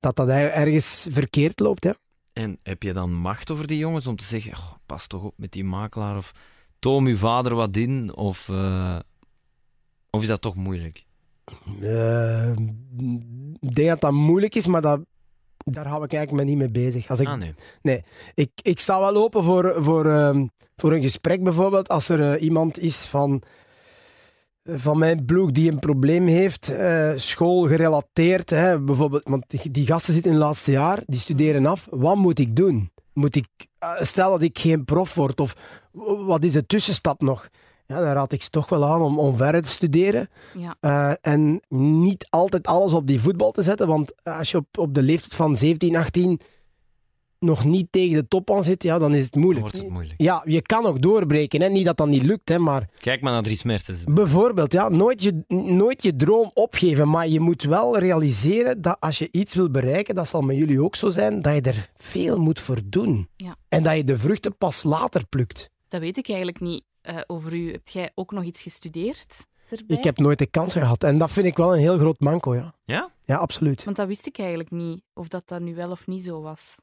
dat dat er- ergens verkeerd loopt. Hè. En heb je dan macht over die jongens om te zeggen, "Oh, pas toch op met die makelaar, of toom uw vader wat in, of, eh, of is dat toch moeilijk? Eh, ik denk dat dat moeilijk is, maar dat, daar hou ik eigenlijk me niet mee bezig. Als ik, Ah nee. ik, ik sta wel open voor, voor, ehm, voor een gesprek bijvoorbeeld. Als er eh, iemand is van, van mijn ploeg die een probleem heeft, eh, schoolgerelateerd. Hè, bijvoorbeeld, want die, die gasten zitten in het laatste jaar, die studeren af. Wat moet ik doen? Moet ik, stel dat ik geen prof word, of wat is de tussenstap nog? Ja, dan raad ik ze toch wel aan om, om verder te studeren. Ja. Eh, en niet altijd alles op die voetbal te zetten. Want als je op, op de leeftijd van 17, 18 nog niet tegen de top aan zit, ja, dan is het Dan moeilijk. wordt het moeilijk. Ja, je kan nog doorbreken. Hè? Niet dat dat niet lukt, hè, maar Kijk maar naar Dries Mertens. bijvoorbeeld, ja, nooit, je, nooit je droom opgeven. Maar je moet wel realiseren dat als je iets wil bereiken, dat zal met jullie ook zo zijn, dat je er veel moet voor doen. Ja. En dat je de vruchten pas later plukt. Dat weet ik eigenlijk niet eh, over u. Heb jij ook nog iets gestudeerd erbij? Ik heb nooit de kans gehad. En dat vind ik wel een heel groot manco, ja. Ja? Ja, absoluut. Want dat wist ik eigenlijk niet, of dat dat nu wel of niet zo was.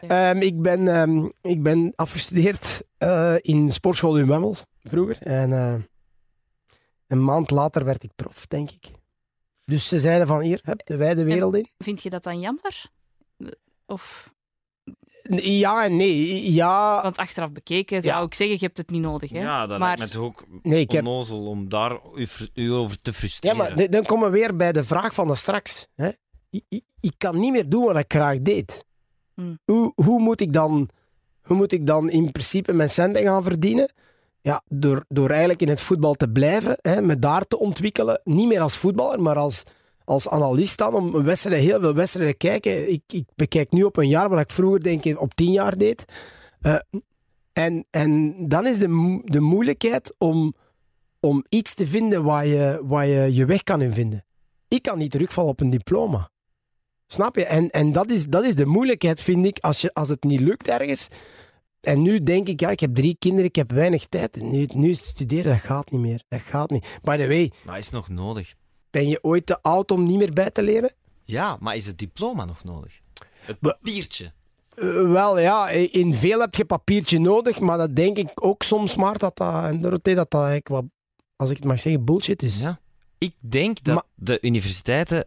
Jij- Ehm, ik, ben, ehm, ik ben afgestudeerd eh, in sportschool in Wemmel vroeger. En eh, een maand later werd ik prof, denk ik. Dus ze zeiden van hier, heb de wijde wereld in. Vind je dat dan jammer? Of, Ja en nee. Ja, want achteraf bekeken Ja. zou ik zeggen, je hebt het niet nodig. Hè? Ja, dat maar lijkt me ook nee ik heb, onnozel om daar u, u over te ja, frustreren. maar d- dan komen we weer bij de vraag van de straks. Hè. Ik, ik, ik kan niet meer doen wat ik graag deed. Hmm. Hoe, hoe, moet ik dan, hoe moet ik dan in principe mijn centen gaan verdienen? Ja, door, door eigenlijk in het voetbal te blijven, hè, me daar te ontwikkelen. Niet meer als voetballer, maar als, als analist dan. Om wedstrijden, heel veel wedstrijden kijken. Ik, ik bekijk nu op een jaar wat ik vroeger denk ik op tien jaar deed. Eh, en, en dan is de, de moeilijkheid om, om iets te vinden waar je, waar je je weg kan in vinden. Ik kan niet terugvallen op een diploma. Snap je? En, en dat, is, dat is de moeilijkheid, vind ik, als, je, als het niet lukt ergens. En nu denk ik, ja, ik heb drie kinderen, ik heb weinig tijd. Nu, nu studeren, dat gaat niet meer. Dat gaat niet. By the way, Maar is nog nodig? Ben je ooit te oud om niet meer bij te leren? Ja, maar is het diploma nog nodig? Het papiertje. Eh, wel, ja, in veel heb je papiertje nodig, maar dat denk ik ook soms maar dat dat, en Dorothee, dat dat eigenlijk wat, als ik het mag zeggen, bullshit is. Ja. Ik denk dat Maar- de universiteiten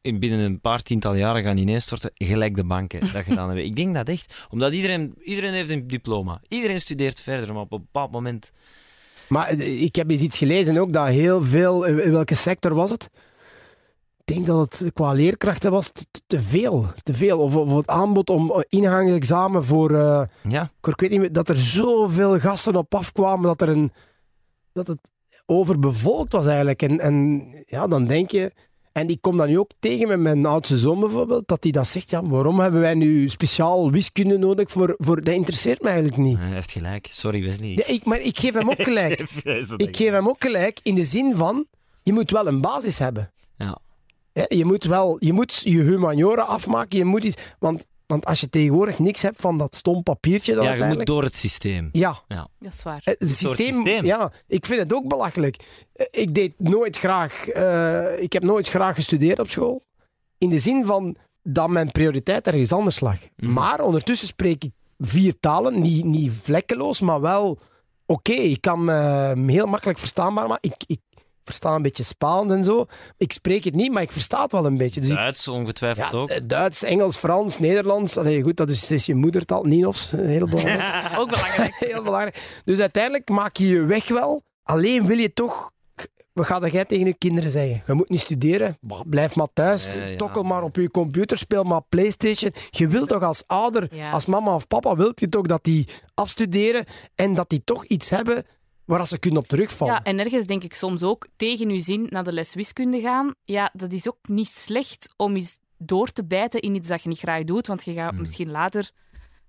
in binnen een paar tiental jaren gaan ineenstorten, gelijk de banken dat gedaan hebben. Ik denk dat echt. Omdat iedereen, iedereen heeft een diploma. Iedereen studeert verder, maar op een bepaald moment... Maar eh, ik heb eens iets gelezen ook, dat heel veel, in welke sector was het? Ik denk dat het qua leerkrachten was te, veel. Te veel. Of, of het aanbod om eh, ingangsexamen voor... eh, Ja, ik weet niet meer, dat er zoveel gasten op afkwamen dat, er een, dat het overbevolkt was eigenlijk. En, en ja, dan denk je... En ik kom dan nu ook tegen met mijn oudste zoon bijvoorbeeld, dat hij dat zegt, ja, waarom hebben wij nu speciaal wiskunde nodig voor... voor dat interesseert me eigenlijk niet. hij heeft gelijk. Sorry, Wesley. Ja, ik, maar ik geef hem ook gelijk. Ik geef hem ook gelijk in de zin van, je moet wel een basis hebben. Ja. Je moet wel, je moet je humaniora afmaken, je moet iets, want, want als je tegenwoordig niks hebt van dat stom papiertje, dan Ja, je moet door het systeem. Ja, Dat is waar. het soort systeem, systeem. ja, ik vind het ook belachelijk. Eh, Ik deed nooit graag, eh, ik heb nooit graag gestudeerd op school. In de zin van dat mijn prioriteit ergens anders lag. Mhm. Maar ondertussen spreek ik vier talen, niet, niet vlekkeloos, maar wel oké. Ik kan me heel makkelijk verstaanbaar, maar ik, ik versta een beetje Spaans en zo. Ik spreek het niet, maar ik versta het wel een beetje. Dus ik- Duits ongetwijfeld ja, ook. eh, Duits, Engels, Frans, Nederlands. Allee, goed, dat is, dat is je moedertaal. Ninos, eh, heel belangrijk. Ook belangrijk. heel belangrijk. Dus uiteindelijk maak je je weg wel. Alleen wil je toch... Wat ga jij tegen je kinderen zeggen? Je moet niet studeren. Blijf maar thuis. Ja, ja. Tokkel maar op je computer. Speel maar Playstation. Je wilt toch als ouder, Ja. als mama of papa, wilt je toch dat die afstuderen en dat die toch iets hebben waar ze kunnen op terugvallen. Ja, en ergens denk ik soms ook tegen uw zin naar de les wiskunde gaan. Ja, dat is ook niet slecht om eens door te bijten in iets dat je niet graag doet. Want je gaat Hmm. misschien later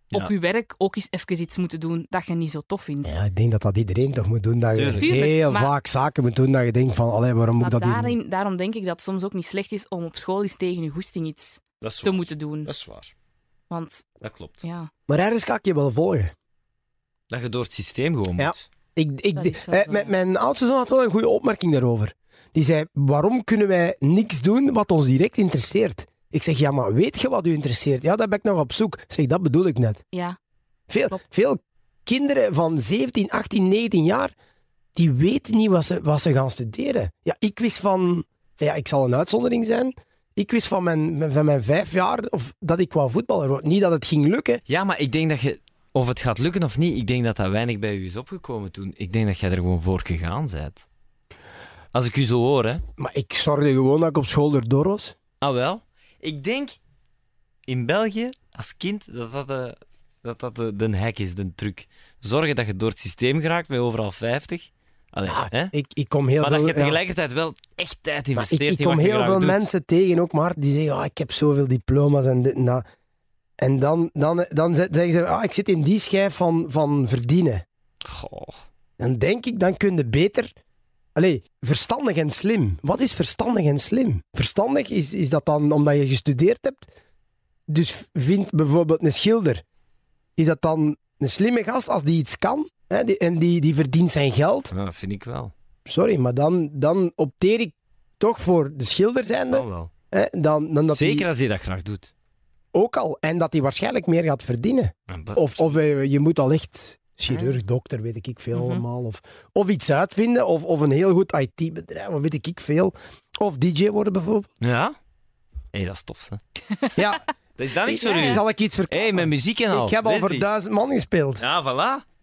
op Ja. je werk ook eens even iets moeten doen dat je niet zo tof vindt. Ja, ik denk dat dat iedereen toch moet doen. Dat je Tuurlijk. Heel maar- vaak zaken moet doen dat je denkt van, allee, waarom moet ik dat doen? daarom denk ik dat het soms ook niet slecht is om op school eens tegen je goesting iets te moeten doen. Dat is waar. Want Dat klopt. ja, Maar ergens ga ik je wel volgen. Dat je door het systeem gewoon Ja. moet. Ik, ik, eh, mijn, oudste zoon had wel een goede opmerking daarover. Die zei, waarom kunnen wij niks doen wat ons direct interesseert? Ik zeg, ja, maar weet je wat u interesseert? Ja, daar ben ik nog op zoek. Ik zeg, dat bedoel ik net. Ja, Veel, Klopt. veel kinderen van 17, 18, 19 jaar, die weten niet wat ze, wat ze gaan studeren. Ja, ik wist van... Ja, ik zal een uitzondering zijn. Ik wist van mijn, van mijn vijf jaar of dat ik wou voetballer worden. Niet dat het ging lukken. Ja, maar ik denk dat je... Of het gaat lukken of niet, ik denk dat dat weinig bij u is opgekomen toen. Ik denk dat jij er gewoon voor gegaan bent. Als ik u zo hoor, hè. Maar ik zorgde gewoon dat ik op school erdoor was. Ah, wel. Ik denk in België, als kind, dat dat de, dat dat de, de hack is, de truc. Zorgen dat je door het systeem geraakt met overal 50. Allee, Ah, hè? Ik, ik kom heel Maar dat veel... je ja. tegelijkertijd wel echt tijd Maar ik, investeert ik kom je heel veel doet. mensen tegen, ook maar die zeggen, ah, ik heb zoveel diploma's en dit en dat. En dan, dan, dan ze- zeggen ze, ah, ik zit in die schijf van, van verdienen. Goh. Dan denk ik, dan kun je beter... Allee, verstandig en slim. Wat is verstandig en slim? Verstandig is, is dat dan omdat je gestudeerd hebt. Dus vind bijvoorbeeld een schilder. Is dat dan een slimme gast als die iets kan? Hè, die, en die, die verdient zijn geld? Ja, dat vind ik wel. Sorry, maar dan, dan opteer ik toch voor de schilder zijnde. Dat wel. Hè, dan, dan dat Zeker als hij dat graag doet. Ook al. En dat hij waarschijnlijk meer gaat verdienen. Of, of eh, je moet al echt chirurg, dokter, weet ik veel Mhm. allemaal. Of, of iets uitvinden. Of, of een heel goed IT-bedrijf, of weet ik veel. Of DJ worden bijvoorbeeld. Ja? Hé, dat is tof, hè. Ja, Dat is dat niks voor u? zal ik iets Hé, vertellen? met muziek en al. ik heb al voor duizend man gespeeld. Ja, voilà.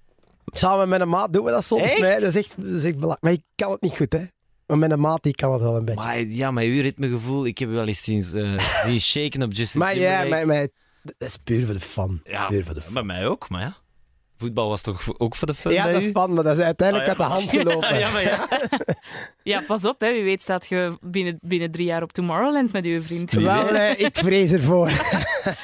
Samen met een maat doen we dat soms. Dat is echt, dat is echt belangrijk. Maar ik kan het niet goed, hè. Maar met een maat die kan het wel een beetje. Maar ja, met uw ritmegevoel, ik heb u wel eens zien, eh, zien shaken op Justin Maar ja, Timberlake. maar, maar, dat is puur voor de fun. Ja, puur voor de fun. bij mij ook, maar ja. Voetbal was toch ook voor de fun Ja, bij dat is spannend, maar dat is uiteindelijk Ah, uit de hand gelopen. ja, maar ja. ja pas op, hè. wie weet staat je binnen, binnen drie jaar op Tomorrowland met uw vriend. Wel, eh, ik vrees ervoor.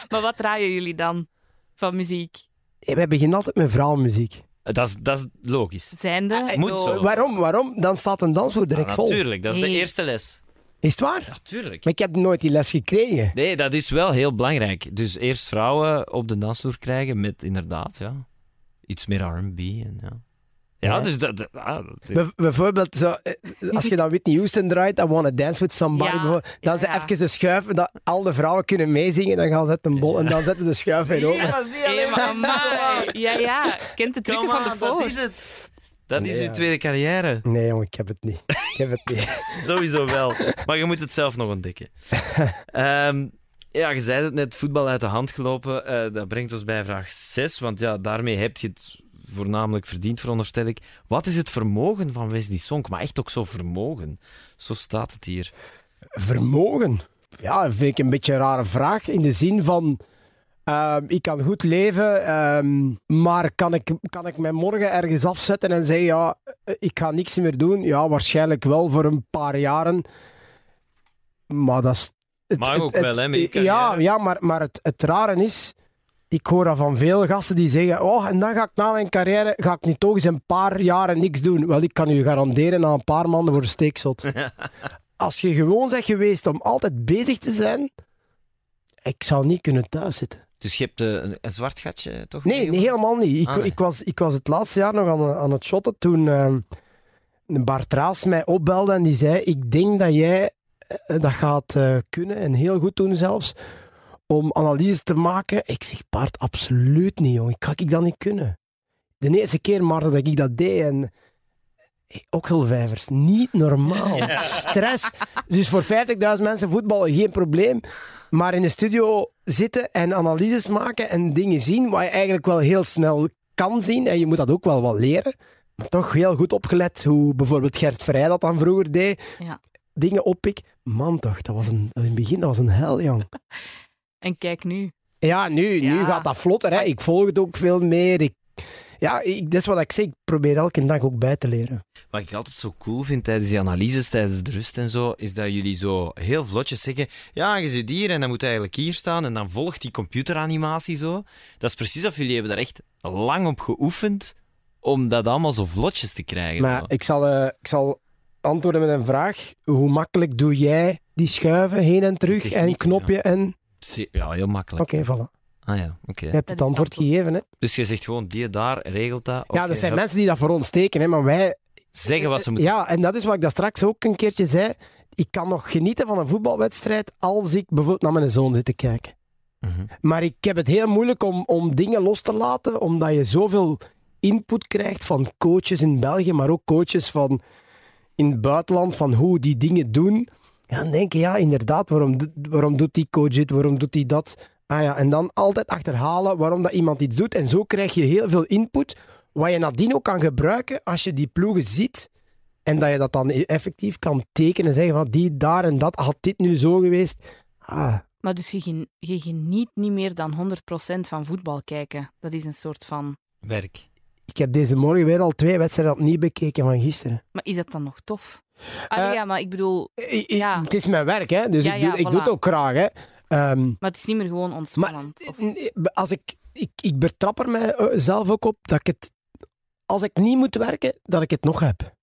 Maar wat draaien jullie dan van muziek? Wij beginnen altijd met vrouwenmuziek. Dat is, dat is logisch. Zijnde? Moet zo. Waarom? Waarom? Dan staat een dansvloer direct Ja, vol. natuurlijk, dat is de eerste les. Is het waar? Ja, tuurlijk. Maar ik heb nooit die les gekregen. Nee, dat is wel heel belangrijk. Dus eerst vrouwen op de dansvloer krijgen met inderdaad, ja, iets meer R&B en ja. Ja, Ja. dus dat... dat- ah, dat- bijvoorbeeld, zo, eh, als je dan Whitney Houston draait, I Wanna Dance With Somebody, Ja, dan ja, ze ja. even de schuiven, dat al de vrouwen kunnen meezingen, dan gaan ze het een bol en dan zetten de schuif weer open. Ja, zie alleen maar. Ja, ja. Kent de trucken Come van de on, dat voor. is het. Dat is uw ja. tweede carrière. Nee, jongen, ik heb het niet. Ik heb het niet. Sowieso wel. Maar je moet het zelf nog ontdekken. Ehm, ja, je zei het net, voetbal uit de hand gelopen. Eh, dat brengt ons bij vraag 6. Want ja, daarmee heb je het voornamelijk verdiend, veronderstel ik. Wat is het vermogen van Wesley Sonk? Maar echt ook zo vermogen. Zo staat het hier. Vermogen? Ja, dat vind ik een beetje een rare vraag. In de zin van, ehm, ik kan goed leven, ehm, maar kan ik, kan ik mij morgen ergens afzetten en zeggen, ja, eh, ik ga niks meer doen? Ja, waarschijnlijk wel voor een paar jaren. Maar dat is... het- Mag het- ook het- wel, hè, Ja, ja maar, maar het, het rare is, ik hoor dat van veel gasten die zeggen, oh, en dan ga ik na mijn carrière, ga ik nu toch eens een paar jaren niks doen. Wel, ik kan u garanderen, na een paar maanden voor steekzot. Als je gewoon bent geweest om altijd bezig te zijn, ik zou niet kunnen thuiszitten. Dus je hebt eh, een, een zwart gatje, toch? Nee, nee helemaal niet. Ik, Ah, nee. ik, was, ik was het laatste jaar nog aan, aan het shotten toen eh, een Bart Raas mij opbelde en die zei, ik denk dat jij eh, dat gaat eh, kunnen en heel goed doen zelfs, om analyses te maken. Ik zeg, Bart, absoluut niet, jongen. Kan ik dat niet kunnen? De eerste keer, Maarten, dat ik dat deed en... Hey, Okselvijvers, niet normaal. Stress. Dus voor 50.000 mensen voetballen geen probleem. Maar in de studio zitten en analyses maken en dingen zien, wat je eigenlijk wel heel snel kan zien. En je moet dat ook wel wat leren. Maar toch heel goed opgelet hoe bijvoorbeeld Gert Vrij dat dan vroeger deed. Ja. Dingen oppik. Man toch, dat was een, in het begin dat was een hel, jong. En kijk nu. Ja, nu, nu gaat dat vlotter. Hè. Ik volg het ook veel meer. Ik, ja, ik, dat is wat ik zeg. Ik probeer elke dag ook bij te leren. Wat ik altijd zo cool vind tijdens die analyses, tijdens de rust en zo, is dat jullie zo heel vlotjes zeggen: Ja, je zit hier en dan moet eigenlijk hier staan. En dan volgt die computeranimatie zo. Dat is precies of jullie hebben daar echt lang op geoefend om dat allemaal zo vlotjes te krijgen. Maar zo. ik zal, eh, ik zal antwoorden met een vraag. Hoe makkelijk doe jij die schuiven heen en terug Techniek, en knopje en... Ja, heel makkelijk. Oké, voilà. Ah ja, oké. Je hebt het antwoord gegeven. Hè? Dus je zegt gewoon, die daar regelt dat. ja, Oké, dat zijn hup, mensen die dat voor ons tekenen, hè, maar wij... Zeggen wat ze moeten Ja, en dat is wat ik daar straks ook een keertje zei. Ik kan nog genieten van een voetbalwedstrijd als ik bijvoorbeeld naar mijn zoon zit te kijken. Mhm. Maar ik heb het heel moeilijk om, om dingen los te laten, omdat je zoveel input krijgt van coaches in België, maar ook coaches van in het buitenland, van hoe die dingen doen. Ja, dan denk je, ja, inderdaad, waarom, waarom doet die coach dit, waarom doet hij dat? Ah ja, en dan altijd achterhalen waarom dat iemand iets doet. En zo krijg je heel veel input, wat je nadien ook kan gebruiken als je die ploegen ziet. En dat je dat dan effectief kan tekenen en zeggen van die, daar en dat, had dit nu zo geweest. Ah, Maar dus je, gen- je geniet niet meer dan 100% van voetbal kijken. Dat is een soort van... Werk. Ik heb deze morgen weer al twee wedstrijden opnieuw bekeken van gisteren. Maar is dat dan nog tof? Ah, Eh, ja, maar ik bedoel... Ja. Het is mijn werk, hè? dus Ja, ik, doe, ik doe het ook graag. Hè? Ehm, Maar het is niet meer gewoon ontspannend. Of- nee, als ik, ik, ik betrap er mijzelf ook op dat ik het, als ik niet moet werken, dat ik het nog heb.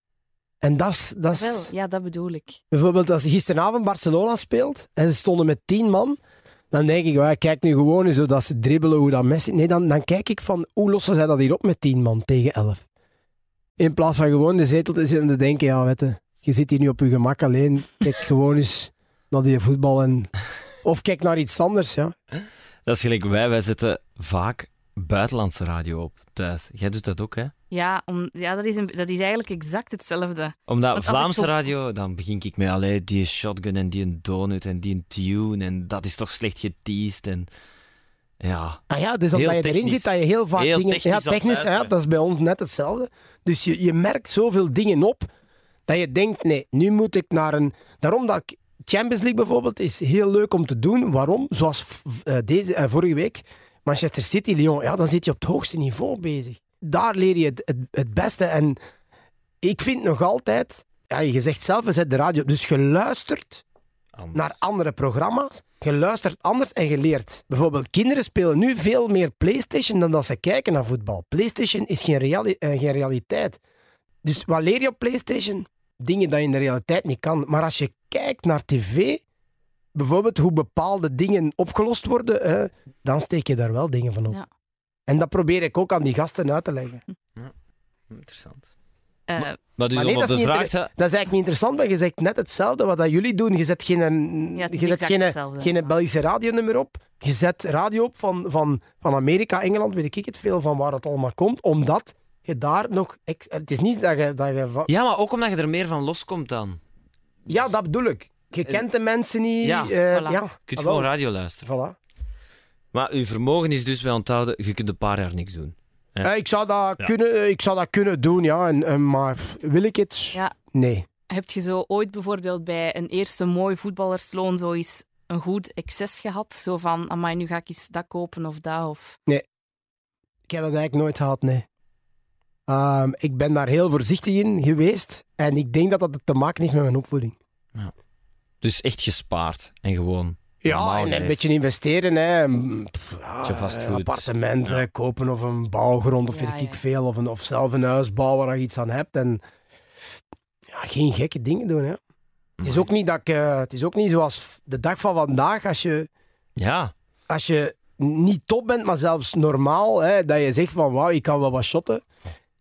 En dat is, ja, dat bedoel ik. bijvoorbeeld als gisteravond Barcelona speelt en ze stonden met tien man, dan denk ik, well, kijk nu gewoon eens hoe dat ze dribbelen, hoe dat Messi... Nee, dan, dan kijk ik van, hoe lossen zij dat hier op met tien man tegen elf? In plaats van gewoon de zetel te zitten en te denken, ja, weet je, je zit hier nu op je gemak alleen, kijk gewoon eens naar die voetbal en... Of kijk naar iets anders, ja. Dat is gelijk wij. Wij zetten vaak buitenlandse radio op thuis. Jij doet dat ook, hè? Ja, om, ja dat, is een, dat is eigenlijk exact hetzelfde. Omdat Vlaamse radio, dan begin ik met allee, die shotgun en die een donut en die een tune en dat is toch slecht geteased en ja. Ah ja, dus Heel omdat je erin zit, dat je heel vaak Heel dingen... technisch ja, technisch, ja, hè. dat is bij ons net hetzelfde. Dus je, je merkt zoveel dingen op, dat je denkt, nee, nu moet ik naar een... Daarom dat ik... Champions League bijvoorbeeld is heel leuk om te doen. Waarom? Zoals eh, deze, eh, vorige week, Manchester City, Lyon. Ja, dan zit je op het hoogste niveau bezig. Daar leer je het, het, het beste. En ik vind nog altijd... Ja, je zegt zelf, we zetten de radio op. Dus je luistert Anders. naar andere programma's. Je luistert anders en je leert. Bijvoorbeeld, kinderen spelen nu veel meer PlayStation dan dat ze kijken naar voetbal. PlayStation is geen, reali- eh, geen realiteit. Dus wat leer je op PlayStation? Dingen dat je in de realiteit niet kan. Maar als je kijkt naar tv, bijvoorbeeld hoe bepaalde dingen opgelost worden, eh, dan steek je daar wel dingen van op. Ja. En dat probeer ik ook aan die gasten uit te leggen. Interessant. Eh, Maar dus Maar nee, op dat is niet vraag. Dat is eigenlijk niet interessant, maar je zegt net hetzelfde wat dat jullie doen. Je zet geen, Ja, je zet geen, geen ja. Belgische radionummer op. Je zet radio op van, van, van Amerika, Engeland, weet ik het veel van waar het allemaal komt, omdat je daar nog... ex- Het is niet dat je... Dat je va- Ja, maar ook omdat je er meer van loskomt dan. ja, dat bedoel ik. Je kent de mensen niet. Ja, eh, voilà. ja. Je kunt Ah, gewoon wel. radio luisteren. Voilà. Maar uw vermogen is dus bij onthouden, je kunt een paar jaar niks doen. Ja. Eh, ik, zou dat Ja. kunnen, eh, ik zou dat kunnen doen, ja. En, en, maar wil ik het? Ja. Nee. heb je zo ooit bijvoorbeeld bij een eerste mooi voetballersloon zo eens een goed excess gehad? Zo van, amai, nu ga ik eens dat kopen of dat. Of... Ik heb dat eigenlijk nooit gehad, nee. Ehm, ik ben daar heel voorzichtig in geweest. En ik denk dat dat te maken heeft met mijn opvoeding. Dus echt gespaard en gewoon. Ja, en een beetje investeren. Hè. Pff, ja. Een appartement hè, kopen of een bouwgrond of Ja, weet ik ja. veel. Of, een, of zelf een huis bouwen waar je iets aan hebt. En ja, geen gekke dingen doen. Hè. Het, is ook niet dat ik, eh, het is ook niet zoals de dag van vandaag. Als je, Ja, als je niet top bent, maar zelfs normaal. Hè, dat je zegt van wauw, ik kan wel wat shotten.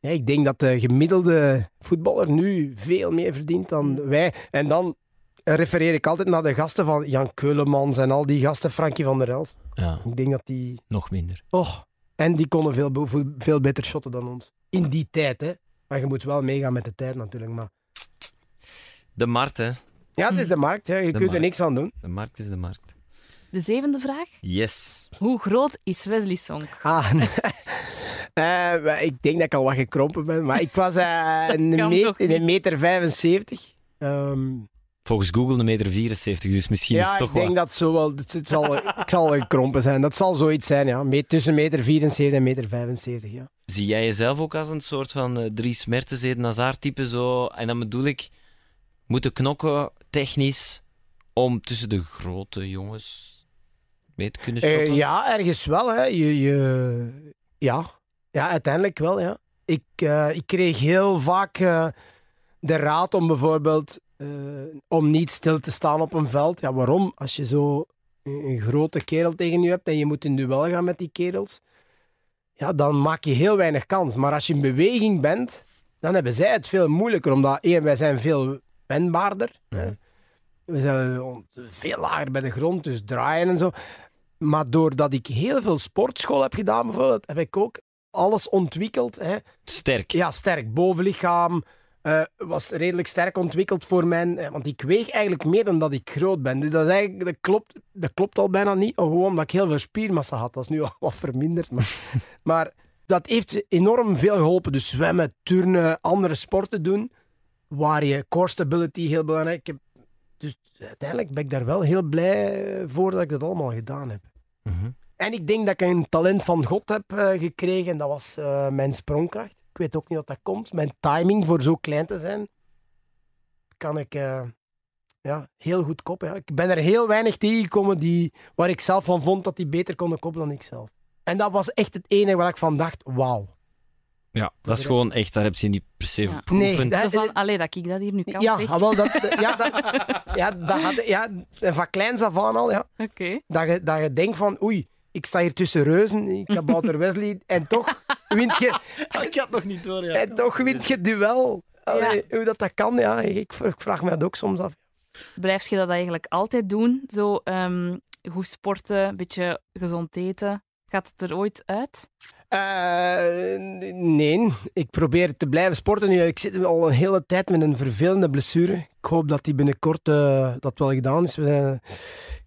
Ja, ik denk dat de gemiddelde voetballer nu veel meer verdient dan wij. En dan refereer ik altijd naar de gasten van Jan Keulemans en al die gasten, Frankie van der Elst. ja, Ik denk dat die... nog minder. Oh, en die konden veel, veel beter shotten dan ons. In die tijd, hè. Maar je moet wel meegaan met de tijd natuurlijk. Maar... De markt, hè. Ja, het is de markt. Hè. Je kunt er niks aan doen. De markt is de markt. De zevende vraag. Yes. Hoe groot is Wesley Song? Ah, eh, maar ik denk dat ik al wat gekrompen ben. Maar ik was Dat een, meet- een meter 75. Ehm, Volgens Google een meter 74, dus misschien is ja, het toch ik denk wel... dat zo wel... Het, het zal, ik zal gekrompen zijn. Dat zal zoiets zijn, ja. Me- tussen meter 74 en meter 75, ja. Zie jij jezelf ook als een soort van eh, Dries Mertens, Eden type zo? En dan bedoel ik, moeten knokken technisch om tussen de grote jongens mee te kunnen Eh, shotten? ja, ergens wel. Hè. Je, je, ja. Ja, uiteindelijk wel. Ja. Ik, eh, ik kreeg heel vaak eh, de raad om bijvoorbeeld eh, om niet stil te staan op een veld. Ja, waarom? Als je zo een grote kerel tegen je hebt en je moet in duel gaan met die kerels, ja, dan maak je heel weinig kans. Maar als je in beweging bent, dan hebben zij het veel moeilijker. Omdat, één, wij zijn veel wendbaarder. hè. We zijn veel lager bij de grond, dus draaien en zo. Maar doordat ik heel veel sportschool heb gedaan, bijvoorbeeld, heb ik ook alles ontwikkeld. Hè. Sterk. Ja, sterk. Bovenlichaam eh, was redelijk sterk ontwikkeld voor mijn... eh, Want ik weeg eigenlijk meer dan dat ik groot ben. Dus dat, is eigenlijk, dat, klopt, dat klopt al bijna niet. Gewoon omdat ik heel veel spiermassa had. Dat is nu al wat verminderd. Maar, maar dat heeft enorm veel geholpen. Dus zwemmen, turnen, andere sporten doen. Waar je core stability heel belangrijk heb, Dus uiteindelijk ben ik daar wel heel blij voor dat ik dat allemaal gedaan heb. Mhm. En ik denk dat ik een talent van God heb eh, gekregen. En dat was eh, mijn sprongkracht. Ik weet ook niet wat dat komt. Mijn timing voor zo klein te zijn. Kan ik eh, ja, heel goed koppen. Ja. Ik ben er heel weinig tegengekomen die, waar ik zelf van vond dat die beter konden koppen dan ik zelf. En dat was echt het enige waar ik van dacht, wauw. Ja, dat is gewoon echt, daar heb je niet per se Ja. Nee, dat- van, allee, dat ik dat hier nu kan Ja, zeg. ah, wel, dat, ja, dat, ja, dat had, ja, van kleins af aan al, ja. Oké. Dat je, dat je denkt van, oei, ik sta hier tussen reuzen, ik heb Wouter Wesley, en toch wint je, Ik had nog niet door, ja. en toch wint je duel. Allee, Hoe dat, dat kan, ja, ik, ik vraag me dat ook soms af. Blijf je dat eigenlijk altijd doen? Zo ehm, goed sporten, een beetje gezond eten. Gaat het er ooit uit? Eh, nee, ik probeer te blijven sporten nu. Ik zit al een hele tijd met een vervelende blessure. Ik hoop dat die binnenkort eh, dat wel gedaan is. Zijn-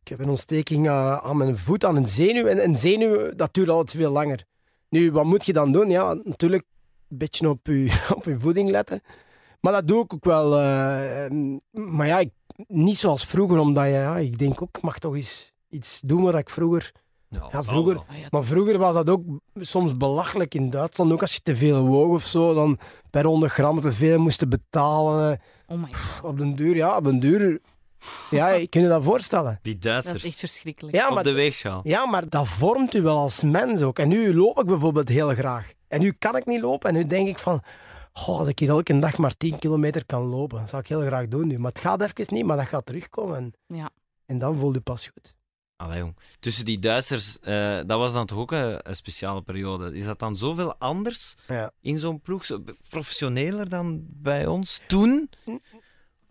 ik heb een ontsteking eh, aan mijn voet, aan een zenuw. En een zenuw, dat duurt altijd veel langer. Nu, wat moet je dan doen? Ja, natuurlijk een beetje op je, op je voeding letten. Maar dat doe ik ook wel. eh, maar ja, niet zoals vroeger, omdat ja, ik denk ook, ik mag toch eens iets doen wat ik vroeger... Ja, vroeger, maar vroeger was dat ook soms belachelijk in Duitsland. Ook als je te veel woog of zo, dan per 100 gram te veel moesten betalen. Oh my god, Op den duur, ja, op den duur. Ja, je kunt je dat voorstellen. Die dat Duitsers. is echt verschrikkelijk. Ja Op maar, de weegschaal. ja, maar dat vormt u wel als mens ook. En nu loop ik bijvoorbeeld heel graag. En nu kan ik niet lopen. En nu denk ik van, oh, dat ik hier elke dag maar 10 kilometer kan lopen. Dat zou ik heel graag doen nu. Maar het gaat even niet, maar dat gaat terugkomen. En, Ja. en dan voel je pas goed. Allee, jong. Tussen die Duitsers, eh, dat was dan toch ook een, een speciale periode. Is dat dan zoveel anders Ja. in zo'n ploeg? Zo professioneler dan bij ons toen?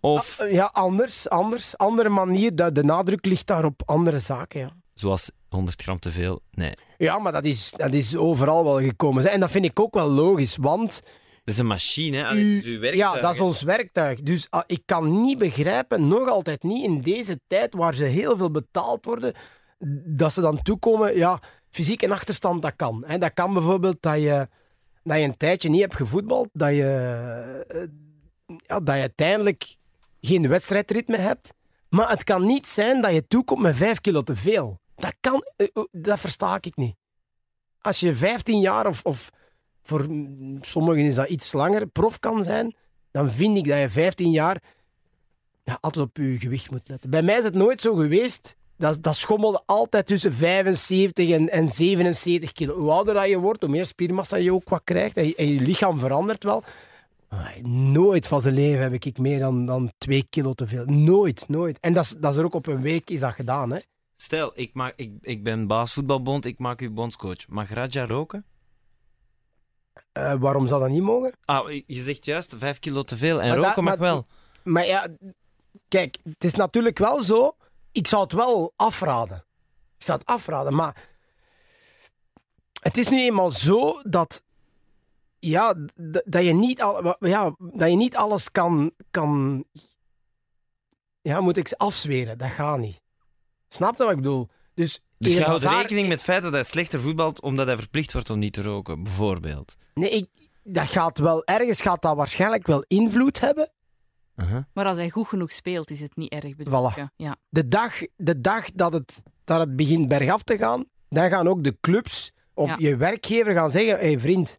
Of Ah, Ja, anders, anders. Andere manier. De, de nadruk ligt daar op andere zaken, ja. zoals 100 gram te veel? Nee. Ja, maar dat is, dat is overal wel gekomen. En dat vind ik ook wel logisch, want Dat is een machine, hè? U- uw werktuig, ja, dat is ons werktuig. Dus ah, ik kan niet begrijpen, nog altijd niet in deze tijd waar ze heel veel betaald worden, dat ze dan toekomen, ja, fysiek een achterstand, dat kan. Hè. Dat kan bijvoorbeeld dat je, dat je een tijdje niet hebt gevoetbald, dat je, eh, ja, dat je uiteindelijk geen wedstrijdritme hebt. Maar het kan niet zijn dat je toekomt met vijf kilo te veel. Dat kan, eh, eh, dat versta ik niet. Als je 15 jaar of, of voor mm, sommigen is dat iets langer, prof kan zijn, dan vind ik dat je 15 jaar ja, altijd op je gewicht moet letten. Bij mij is het nooit zo geweest. Dat, dat schommelde altijd tussen 75 en, en 77 kilo. Hoe ouder je wordt, hoe meer spiermassa je ook wat krijgt. En je, lichaam verandert wel. Nooit van zijn leven heb ik meer dan, dan 2 kilo te veel. Nooit, nooit. En dat is, dat is er ook op een week is dat gedaan. Hè? Stel, ik, maak, ik, ik ben baas voetbalbond, ik maak u bondscoach. Mag Raja roken? Eh, waarom zou dat niet mogen? Ah, je zegt juist 5 kilo te veel en Maar roken dat- mag maar- wel. Maar ja, kijk, het is natuurlijk wel zo. Ik zou het wel afraden. Ik zou het afraden, maar het is nu eenmaal zo dat, ja, dat, je, niet al, ja, dat je niet alles kan, kan ja, moet ik afzweren. Dat gaat niet. Snap je wat ik bedoel? Dus, Dus je houdt rekening met het feit dat hij slechter voetbalt omdat hij verplicht wordt om niet te roken, bijvoorbeeld. Nee, ik, dat gaat wel, ergens gaat dat waarschijnlijk wel invloed hebben. Uh-huh. Maar als hij goed genoeg speelt, is het niet erg bedoel Voilà. je? Ja. de dag, de dag dat, het, dat het begint bergaf te gaan, dan gaan ook de clubs of Ja. je werkgever gaan zeggen: hé hey vriend,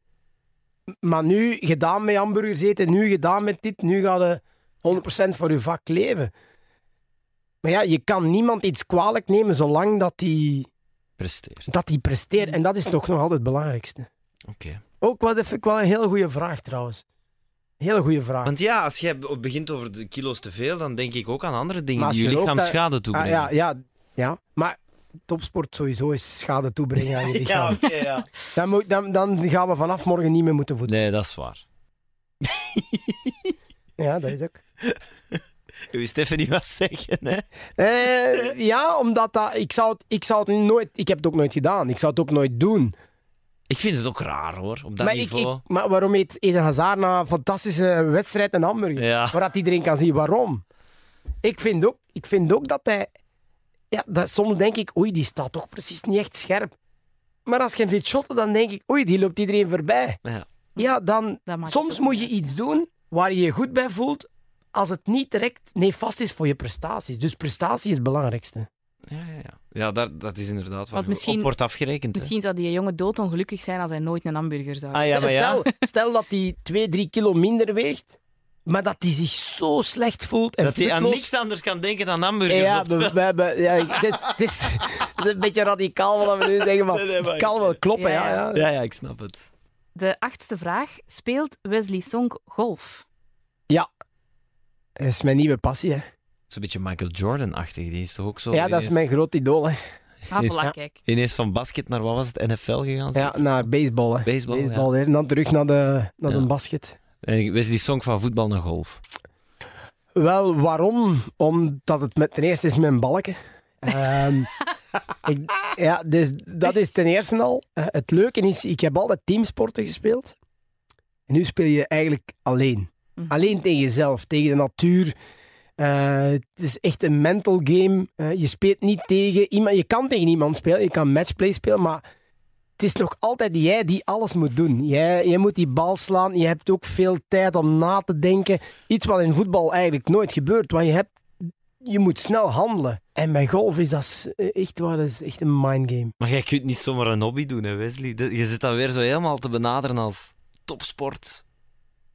maar nu gedaan met hamburgers eten, nu gedaan met dit, nu ga je 100% voor je vak leven. Maar ja, je kan niemand iets kwalijk nemen zolang dat die, Presteert. dat die presteert. En dat is toch nog altijd het belangrijkste. Oké. Ook wat, vind ik wel een hele goede vraag trouwens. Hele goede vraag. Want ja, als jij begint over de kilo's te veel, dan denk ik ook aan andere dingen Maar die je lichaam dat- schade Ah, toebrengen. ja, ja, Ja, maar topsport sowieso is schade toebrengen aan je Ja, lichaam. oké, ja. dan, moet, dan, dan gaan we vanaf morgen niet meer moeten voetballen. Nee, dat is waar. Ja, dat is ook. Even niet wat zeggen, hè? Eh, ja, omdat dat, ik, zou het, ik zou het nooit... Ik heb het ook nooit gedaan. Ik zou het ook nooit doen. Ik vind het ook raar, hoor, op dat maar, ik, niveau. ik, maar waarom eet Eden Hazard na een fantastische wedstrijd een hamburger? Ja. Waar dat iedereen kan zien waarom. Ik vind ook, ik vind ook dat hij... Ja, dat, soms denk ik, oei, die staat toch precies niet echt scherp. Maar als je hem ziet shotten, dan denk ik, oei, die loopt iedereen voorbij. Ja. Ja, dan... Soms moet je iets doen waar je je goed bij voelt, als het niet direct nefast is voor je prestaties. Dus prestatie is het belangrijkste. Ja, ja, ja. ja dat, dat is inderdaad wat misschien- op wordt afgerekend. hè. Misschien zou die jongen doodongelukkig zijn als hij nooit een hamburger zou Ah, ja, ja. Stel, stel dat hij 2, 3 kilo minder weegt, maar dat hij zich zo slecht voelt. En Dat hij aan niks anders kan denken dan hamburgers. Ja, we, we hebben, ja, dit, dit is, het is een beetje radicaal wat we nu zeggen, maar Nee, nee, het kan wel kloppen. Ja, Ja, ja. ja. Ja, ja, ik snap het. De achtste vraag. Speelt Wesley Song golf? Dat is mijn nieuwe passie. Hè. Zo'n beetje Michael Jordan-achtig. Die is toch ook zo... Ja, dat is mijn groot idool. Hè. Ah, voilà, Ja. kijk. Ineens van basket naar, wat was het, NFL gegaan? Ja, naar baseball. Hè. Baseball. Baseball. En dan terug naar de, naar Ja. de basket. En wees die song van voetbal naar golf. Wel, waarom? Omdat het met, ten eerste is mijn balken. Ehm, ik, ja, dus dat is ten eerste al. Eh, het leuke is, ik heb altijd teamsporten gespeeld. En nu speel je eigenlijk alleen. Mhm. Alleen tegen jezelf, tegen de natuur. Eh, het is echt een mental game. Eh, je speelt niet tegen iemand. Je kan tegen iemand spelen, je kan matchplay spelen, maar het is nog altijd jij die alles moet doen. Jij, jij moet die bal slaan. Je hebt ook veel tijd om na te denken. Iets wat in voetbal eigenlijk nooit gebeurt, want je, hebt, je moet snel handelen. En bij golf is dat echt, waar, dat is echt een mindgame. Maar jij kunt niet zomaar een hobby doen, hè, Wesley. Je zit dan weer zo helemaal te benaderen als topsport,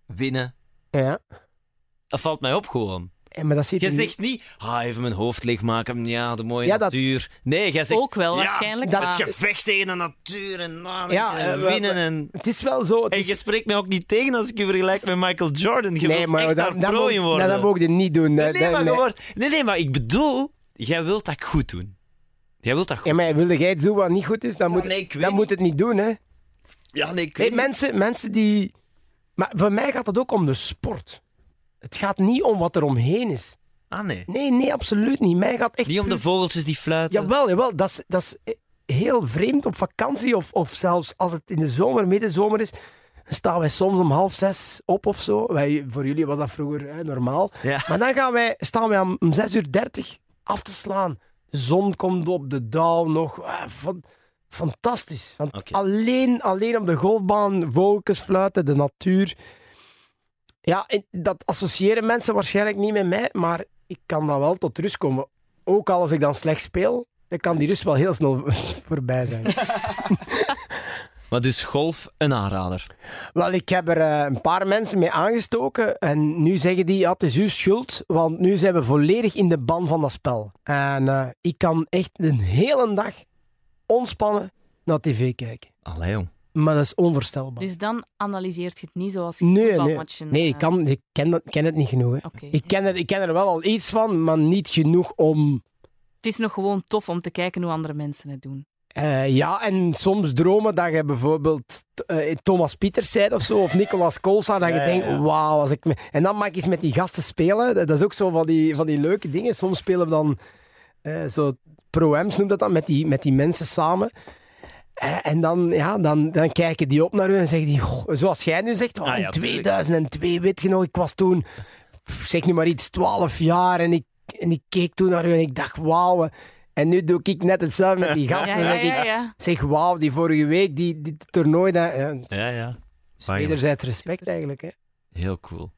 winnen. Ja. Dat valt mij op gewoon. En, maar dat zit Je in- zegt niet, ah, even mijn hoofd leegmaken, ja, de mooie Ja, dat- natuur. Nee, jij zegt... Ook wel, ja, waarschijnlijk. dat- Het gevecht tegen de natuur en nadenken Ja, en eh, we- winnen. En, Het is wel zo. Het en is- je spreekt mij ook niet tegen als ik je vergelijk met Michael Jordan. Je nee, maar echt dat, daar pro in worden. dat, dat mogen je niet doen. nee, nee, dat- maar je nee. wordt- nee, nee, maar ik bedoel, jij wilt dat goed doen. Jij wilt dat goed Ja, maar wilde jij het doen wat niet goed is, dan, moet, nee, dan moet het niet doen. Hè. Ja, nee, ik Hey, weet niet. mensen, mensen die... Maar voor mij gaat het ook om de sport. Het gaat niet om wat er omheen is. Ah, nee. Nee, nee, absoluut niet. Mij gaat echt... Niet om de vogeltjes die fluiten. Jawel, jawel. Dat is, dat is heel vreemd op vakantie of, of zelfs als het in de zomer, middenzomer is. Dan staan wij soms om half zes op of zo. Wij, voor jullie was dat vroeger hè, normaal. Ja. Maar dan gaan wij, staan wij om, 6 uur 30 af te slaan. De zon komt op, de dauw nog. Ah, fan- fantastisch. Want alleen, alleen op de golfbaan, vogeltjes fluiten, de natuur. Ja, en dat associëren mensen waarschijnlijk niet met mij, maar ik kan dan wel tot rust komen. Ook al als ik dan slecht speel, dan kan die rust wel heel snel voorbij zijn. Maar dus golf, een aanrader. Wel, ik heb er eh, een paar mensen mee aangestoken. En nu zeggen die, ja, het is uw schuld. Want nu zijn we volledig in de ban van dat spel. En eh, ik kan echt een hele dag ontspannen naar tv kijken. Allee, jong. Maar dat is onvoorstelbaar. Dus dan analyseert je het niet zoals je nee, nee. voetbalmatchen... nee, ik, eh, kan, ik ken, dat, ken het niet genoeg. Hè. Ik, ken het, ik ken er wel al iets van, maar niet genoeg om... Het is nog gewoon tof om te kijken hoe andere mensen het doen. Eh, ja, en soms dromen dat je bijvoorbeeld eh, Thomas Pieters zei of zo, of Nicolas Kolsa, dat je Ja, denkt, ja. wauw. Als ik me... En dan mag ik eens met die gasten spelen. Dat dat is ook zo van die, van die leuke dingen. Soms spelen we dan eh, zo pro-Ams, noemt dat dan, met die, met die mensen samen. Eh, en dan, ja, dan, dan kijken die op naar u en zeggen die, "Goh," zoals jij nu zegt, oh, Ah, ja, in tuurlijk. 2002, weet je nog, ik was toen, zeg nu maar iets, 12 jaar en ik, en ik keek toen naar u en ik dacht, wauw. En nu doe ik net hetzelfde met die gasten. Ja, ik. Zeg, wauw, die vorige week, die, die toernooi, dat, ja, Ja, ja. wederzijds respect eigenlijk. Hè. Heel cool.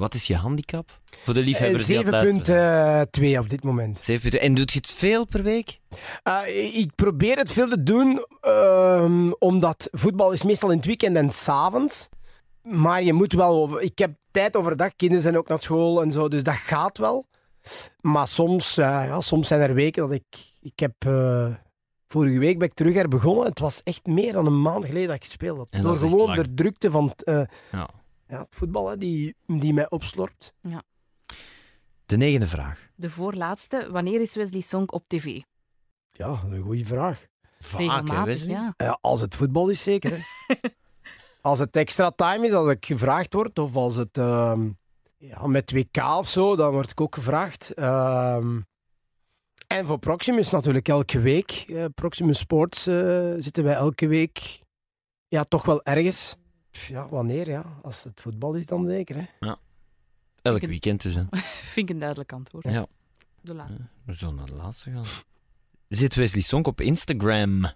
Wat is je handicap? Voor de Eh, liefhebbers die aan het luisteren 7,2 op dit moment. zijn. Zeven- En doet je het veel per week? Eh, ik probeer het veel te doen, ehm, omdat voetbal is meestal in het weekend en s'avonds. Maar je moet wel over... Ik heb tijd overdag, kinderen zijn ook naar school en zo, dus dat gaat wel. Maar soms, eh, ja, soms zijn er weken dat ik... Ik heb... eh, vorige week ben ik terug er begonnen. Het was echt meer dan een maand geleden dat ik gespeeld had. En dat Door gewoon de drukte van eh, Ja. Ja, het voetbal hè, die, die mij opslorpt. De negende vraag. De voorlaatste. Wanneer is Wesley Song op tv? Ja, een goede vraag. Vaak, hè, Regelmatig, Wesley? ja. Ja, als het voetbal is, zeker. Hè? als het extra time is, als ik gevraagd word, of als het ehm, ja, met WK of zo, dan word ik ook gevraagd. Ehm, en voor Proximus natuurlijk elke week. Eh, Proximus Sports eh, zitten wij elke week ja, toch wel ergens. Ja, wanneer? Ja? Als het voetbal is, dan zeker. Hè? Elk Ik- weekend dus. Hè. Vind ik een duidelijk antwoord. Ja. De laatste. We zullen naar de laatste gaan. Zit Wesley Sonk op Instagram?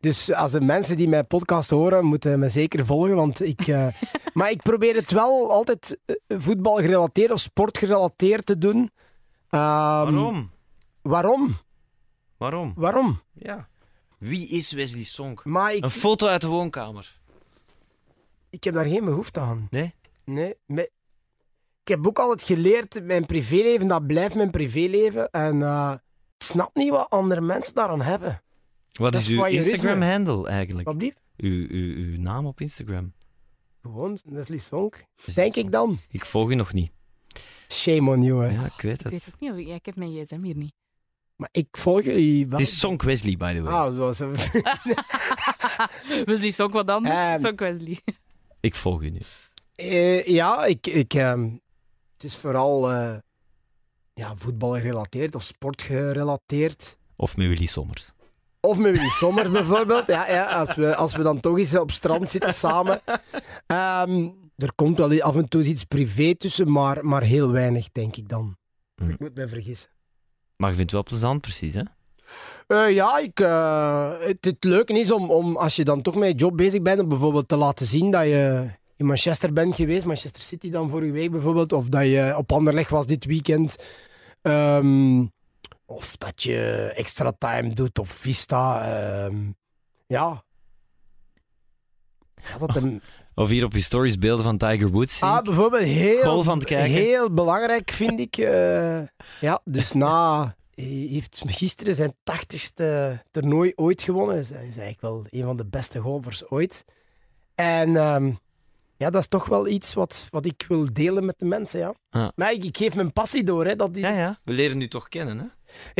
Dus als de mensen die mijn podcast horen, moeten me zeker volgen. Want ik, eh, maar ik probeer het wel altijd eh, voetbal gerelateerd of sport gerelateerd te doen. Ehm, Waarom? Waarom? Waarom? Waarom? Ja. Wie is Wesley Sonk? Maar ik, Een foto uit de woonkamer. Ik heb daar geen behoefte aan. Nee? Nee. ik heb ook altijd geleerd, mijn privéleven, dat blijft mijn privéleven. En eh, ik snap niet wat andere mensen daaraan hebben. Wat Dat is uw. Instagram-handle eigenlijk? Wat blieft? Uw, uw, uw naam op Instagram? Gewoon Wesley Sonk. Denk Sonk. ik dan. Ik volg u nog niet. Shame on you, hè. Ja, ik weet Ik het. weet ook niet of ik... Ja, ik heb mijn gsm hier niet. Maar ik volg jullie wel. Het is Sonk Wesley, by the way. Ah, zoals... Wesley Song wat anders. Ehm. Song Wesley. Ik volg u nu. Eh, ja, ik, ik, ehm, het is vooral eh, ja, voetbal gerelateerd of sport gerelateerd. Of met Willy Sommers. Of met Willy Sommer bijvoorbeeld. Ja, ja, als, we, als we dan toch eens op strand zitten samen. Ehm, er komt wel af en toe iets privé tussen, maar, maar heel weinig, denk ik dan. Hm. Ik moet me vergissen. Maar je vindt het wel plezant, precies, hè? Eh, ja, ik, eh, het, het leuke is om, om, als je dan toch met je job bezig bent, om bijvoorbeeld te laten zien dat je in Manchester bent geweest, Manchester City dan vorige week bijvoorbeeld, of dat je op Anderlecht was dit weekend, Ehm, of dat je extra time doet op Vista. ehm, ja. Dat Of hier op je stories beelden van Tiger Woods zien. ah, bijvoorbeeld heel, heel belangrijk, vind ik. eh, ja, dus na... Hij heeft gisteren zijn tachtigste toernooi ooit gewonnen. Hij is, eigenlijk wel een van de beste golfers ooit. En ehm, ja, dat is toch wel iets wat, wat ik wil delen met de mensen, ja. Ja. Maar ik, ik geef mijn passie door, hè. Dat die, Ja, ja. We leren u toch kennen, hè?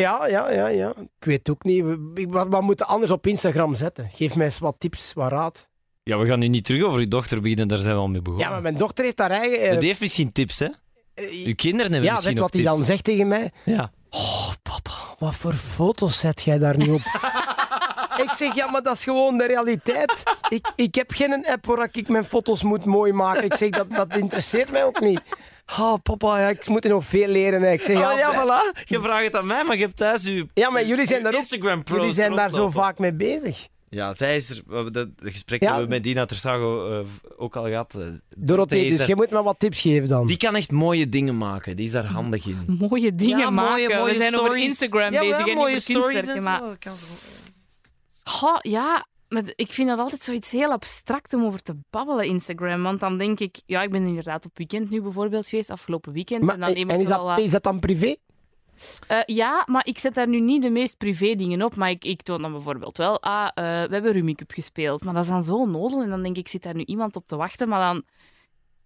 ja, ja, ja, ja. Ik weet ook niet. We- Wat, wat moeten anders op Instagram zetten? Geef mij eens wat tips, wat raad. Ja, we gaan nu niet terug over uw dochter beginnen, daar zijn we al mee begonnen. Ja, maar mijn dochter heeft haar eigen... eh, Die heeft misschien tips, hè? eh, Uw kinderen hebben ja, misschien weet ook wat hij dan zegt tegen mij? Ja. Oh, papa, wat voor foto's zet jij daar nu op? ik zeg, ja, maar dat is gewoon de realiteit. Ik, ik heb geen app waar ik mijn foto's moet mooi maken. Ik zeg, dat, dat interesseert mij ook niet. Oh, papa, ja, ik moet er nog veel leren. hè. Ik zeg, Ja, ja, ja, voilà. Je vraagt het aan mij, maar je hebt thuis uw ja, maar jullie zijn daar ook jullie zijn daar zo vaak mee bezig. Ja, zij is er... we hebben Dat gesprek Ja. hebben we met Dina Tersago eh, ook al gehad. eh, Dorothee, dus daar- je moet me wat tips geven dan. Die kan echt mooie dingen maken. Die is daar handig in. Mooie dingen Ja, maken. mooie- mooie We zijn over stories. Instagram Ja, bezig wel, en mooie over stories en Maar... Goh, ja, maar ik vind dat altijd zoiets heel abstract om over te babbelen, Instagram. Want dan denk ik, ja, ik ben inderdaad op weekend nu bijvoorbeeld geweest, afgelopen weekend. Maar, en dan neem ik en is, dat, wat- is dat dan privé? Eh, ja, maar ik zet daar nu niet de meest privé dingen op. Maar ik, ik toon dan bijvoorbeeld wel, ah, eh, we hebben Rummy Cup gespeeld. Maar dat is dan zo nozel. En dan denk ik, zit daar nu iemand op te wachten? Maar dan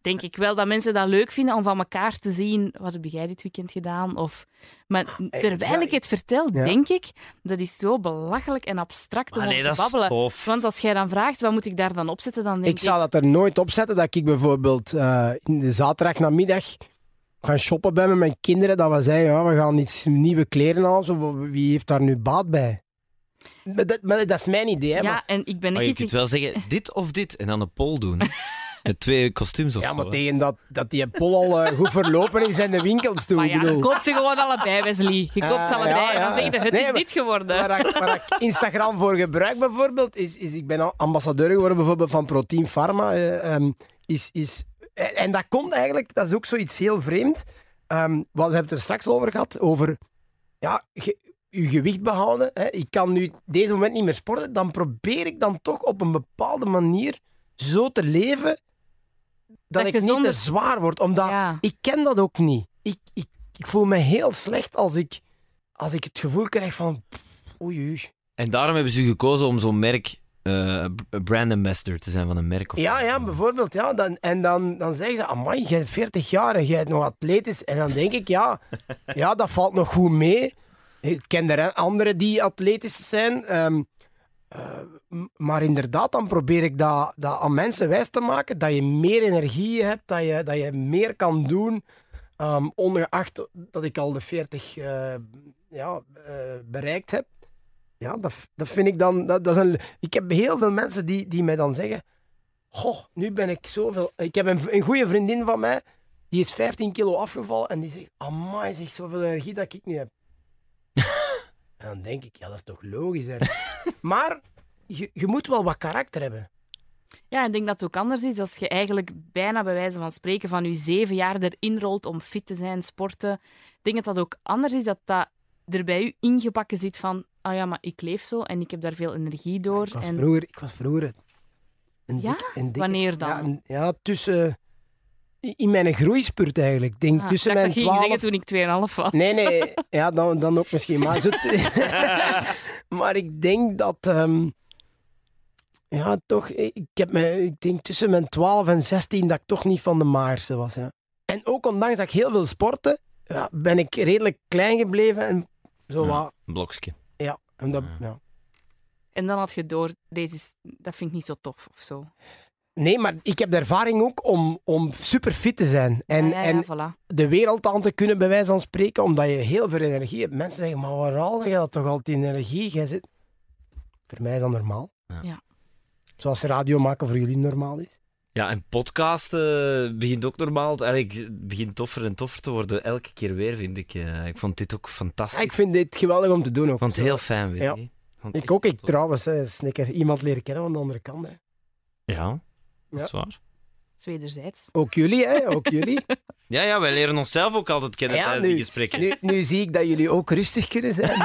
denk ik wel dat mensen dat leuk vinden om van elkaar te zien. Wat heb jij dit weekend gedaan? Of... Maar terwijl ja, ik het vertel, ja. denk ik, dat is zo belachelijk en abstract om dat te babbelen. tof. Want als jij dan vraagt, wat moet ik daar dan opzetten? Dan denk Ik zou dat er nooit op zetten dat ik bijvoorbeeld eh, in de zaterdag namiddag ga shoppen ben met mijn kinderen. Dat we zeggen, ja, we gaan iets nieuwe kleren halen. Of wie heeft daar nu baat bij? Maar dat, maar dat is mijn idee. Hè, Ja, maar, en ik ben Maar je kunt wel zeggen, dit of dit. En dan een poll doen. Met twee kostuums of ja, zo. maar tegen dat, dat die pol al eh, goed verlopen is en de winkels toe. Maar ja, je koopt ze gewoon allebei, Wesley. Je koopt ze Ah, allebei ja, en ja, dan zeg je, ja. het Nee, is maar- dit geworden. Waar ik, waar ik Instagram voor gebruik bijvoorbeeld, is, is ik ben al ambassadeur geworden bijvoorbeeld van Protein Pharma. eh, ehm, is, is, en en dat komt eigenlijk, dat is ook zoiets heel vreemd. Ehm, wat we hebben het er straks over gehad, over ja, ge- je gewicht behouden. Hè. Ik kan nu deze moment niet meer sporten, dan probeer ik dan toch op een bepaalde manier zo te leven dat, Dat ik niet te zwaar word. Omdat Ja. ik ken dat ook niet. Ik, ik, ik voel me heel slecht als ik, als ik het gevoel krijg van... pff, Oei, oei. En daarom hebben ze gekozen om zo'n merk eh, brand ambassador te zijn van een merk. Of Ja, ja, bijvoorbeeld. Ja, dan, en dan, dan zeggen ze, amai, jij bent 40 jaar en jij bent nog atletisch. En dan denk ik, ja, ja dat valt nog goed mee. Ik ken er anderen die atletisch zijn. ehm, eh, maar inderdaad, dan probeer ik dat, dat aan mensen wijs te maken. Dat je meer energie hebt, dat je, dat je meer kan doen. ehm, ongeacht dat ik al de 40 eh, ja, bereikt heb. Ja, dat, dat vind ik dan... Dat, dat is een, ik heb heel veel mensen die, die mij dan zeggen... Goh, nu ben ik zoveel... Ik heb een, een goede vriendin van mij, die is 15 kilo afgevallen en die zegt, amai, zeg, zoveel energie dat ik niet heb. en dan denk ik, ja, dat is toch logisch, hè. maar je, je moet wel wat karakter hebben. Ja, ik denk dat het ook anders is als je eigenlijk bijna bij wijze van spreken van je zeven jaar erin rolt om fit te zijn, sporten. Ik denk dat dat ook anders is dat dat er bij u ingebakken zit van ah ja, maar ik leef zo en ik heb daar veel energie door. Ik was en... vroeger, ik was vroeger een, Ja? dik- een dikke- Wanneer dan? Ja, een- ja, tussen... In mijn groeispurt eigenlijk. Ik denk Ah, tussen dat mijn ging je 12... zeggen toen ik 2,5 was. Nee, nee. Ja, dan, dan ook misschien. Maar, zo maar ik denk dat... ehm, ja, toch... Ik, heb me, ik denk tussen mijn 12 en 16 dat ik toch niet van de magerste was. Ja. En ook ondanks dat ik heel veel sportte, ja, ben ik redelijk klein gebleven. En zo Ja. wat... Een blokje. En dat, Ja. ja. En dan had je door, deze is, dat vind ik niet zo tof of zo. Nee, maar ik heb de ervaring ook om, om super fit te zijn. En, ja, ja, en voilà. de wereld aan te kunnen, bij wijze van spreken, omdat je heel veel energie hebt. Mensen zeggen, maar waar haal je dat toch altijd die energie? Jij zit... Voor mij is dat normaal. Ja. Ja. Zoals radio maken voor jullie normaal is. Ja, en podcasten begint ook normaal. Eigenlijk het begint toffer en toffer te worden. Elke keer weer, vind ik. eh, ik vond dit ook fantastisch. Ja, ik vind dit geweldig om te doen ook. Ik vond het heel fijn, weet Ja. je. Vond Ik ook. Ik trouwens, hè, Snicker, iemand leren kennen van de andere kant. Hè. Ja, dat is Ja. waar. Wederzijds. Ook jullie, hè? Ook jullie. Ja, ja, wij leren onszelf ook altijd kennen Ja, tijdens nu- die gesprekken. Nu, nu zie ik dat jullie ook rustig kunnen zijn.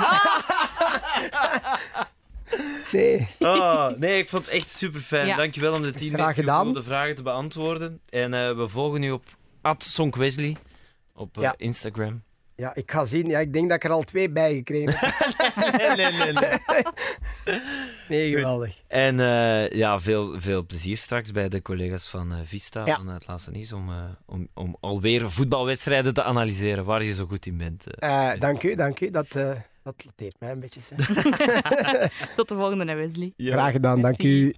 Nee. Oh, nee, ik vond het echt super fijn. Ja. Dankjewel om de tien Graag meest gedaan. de vragen te beantwoorden. En eh, we volgen u op @sonkwesley op eh, Ja. Instagram. Ja, ik ga zien. Ja, ik denk dat ik er al twee bij gekregen heb. nee, nee, nee, nee. Nee, geweldig. En eh, ja, veel, veel plezier straks bij de collega's van Vista, Ja. van het laatste nieuws, om, eh, om, om alweer voetbalwedstrijden te analyseren waar je zo goed in bent. dank u, dank u. Dat, eh dat lateert mij een beetje. Tot de volgende, hè, Wesley. Ja. Graag gedaan, dank u.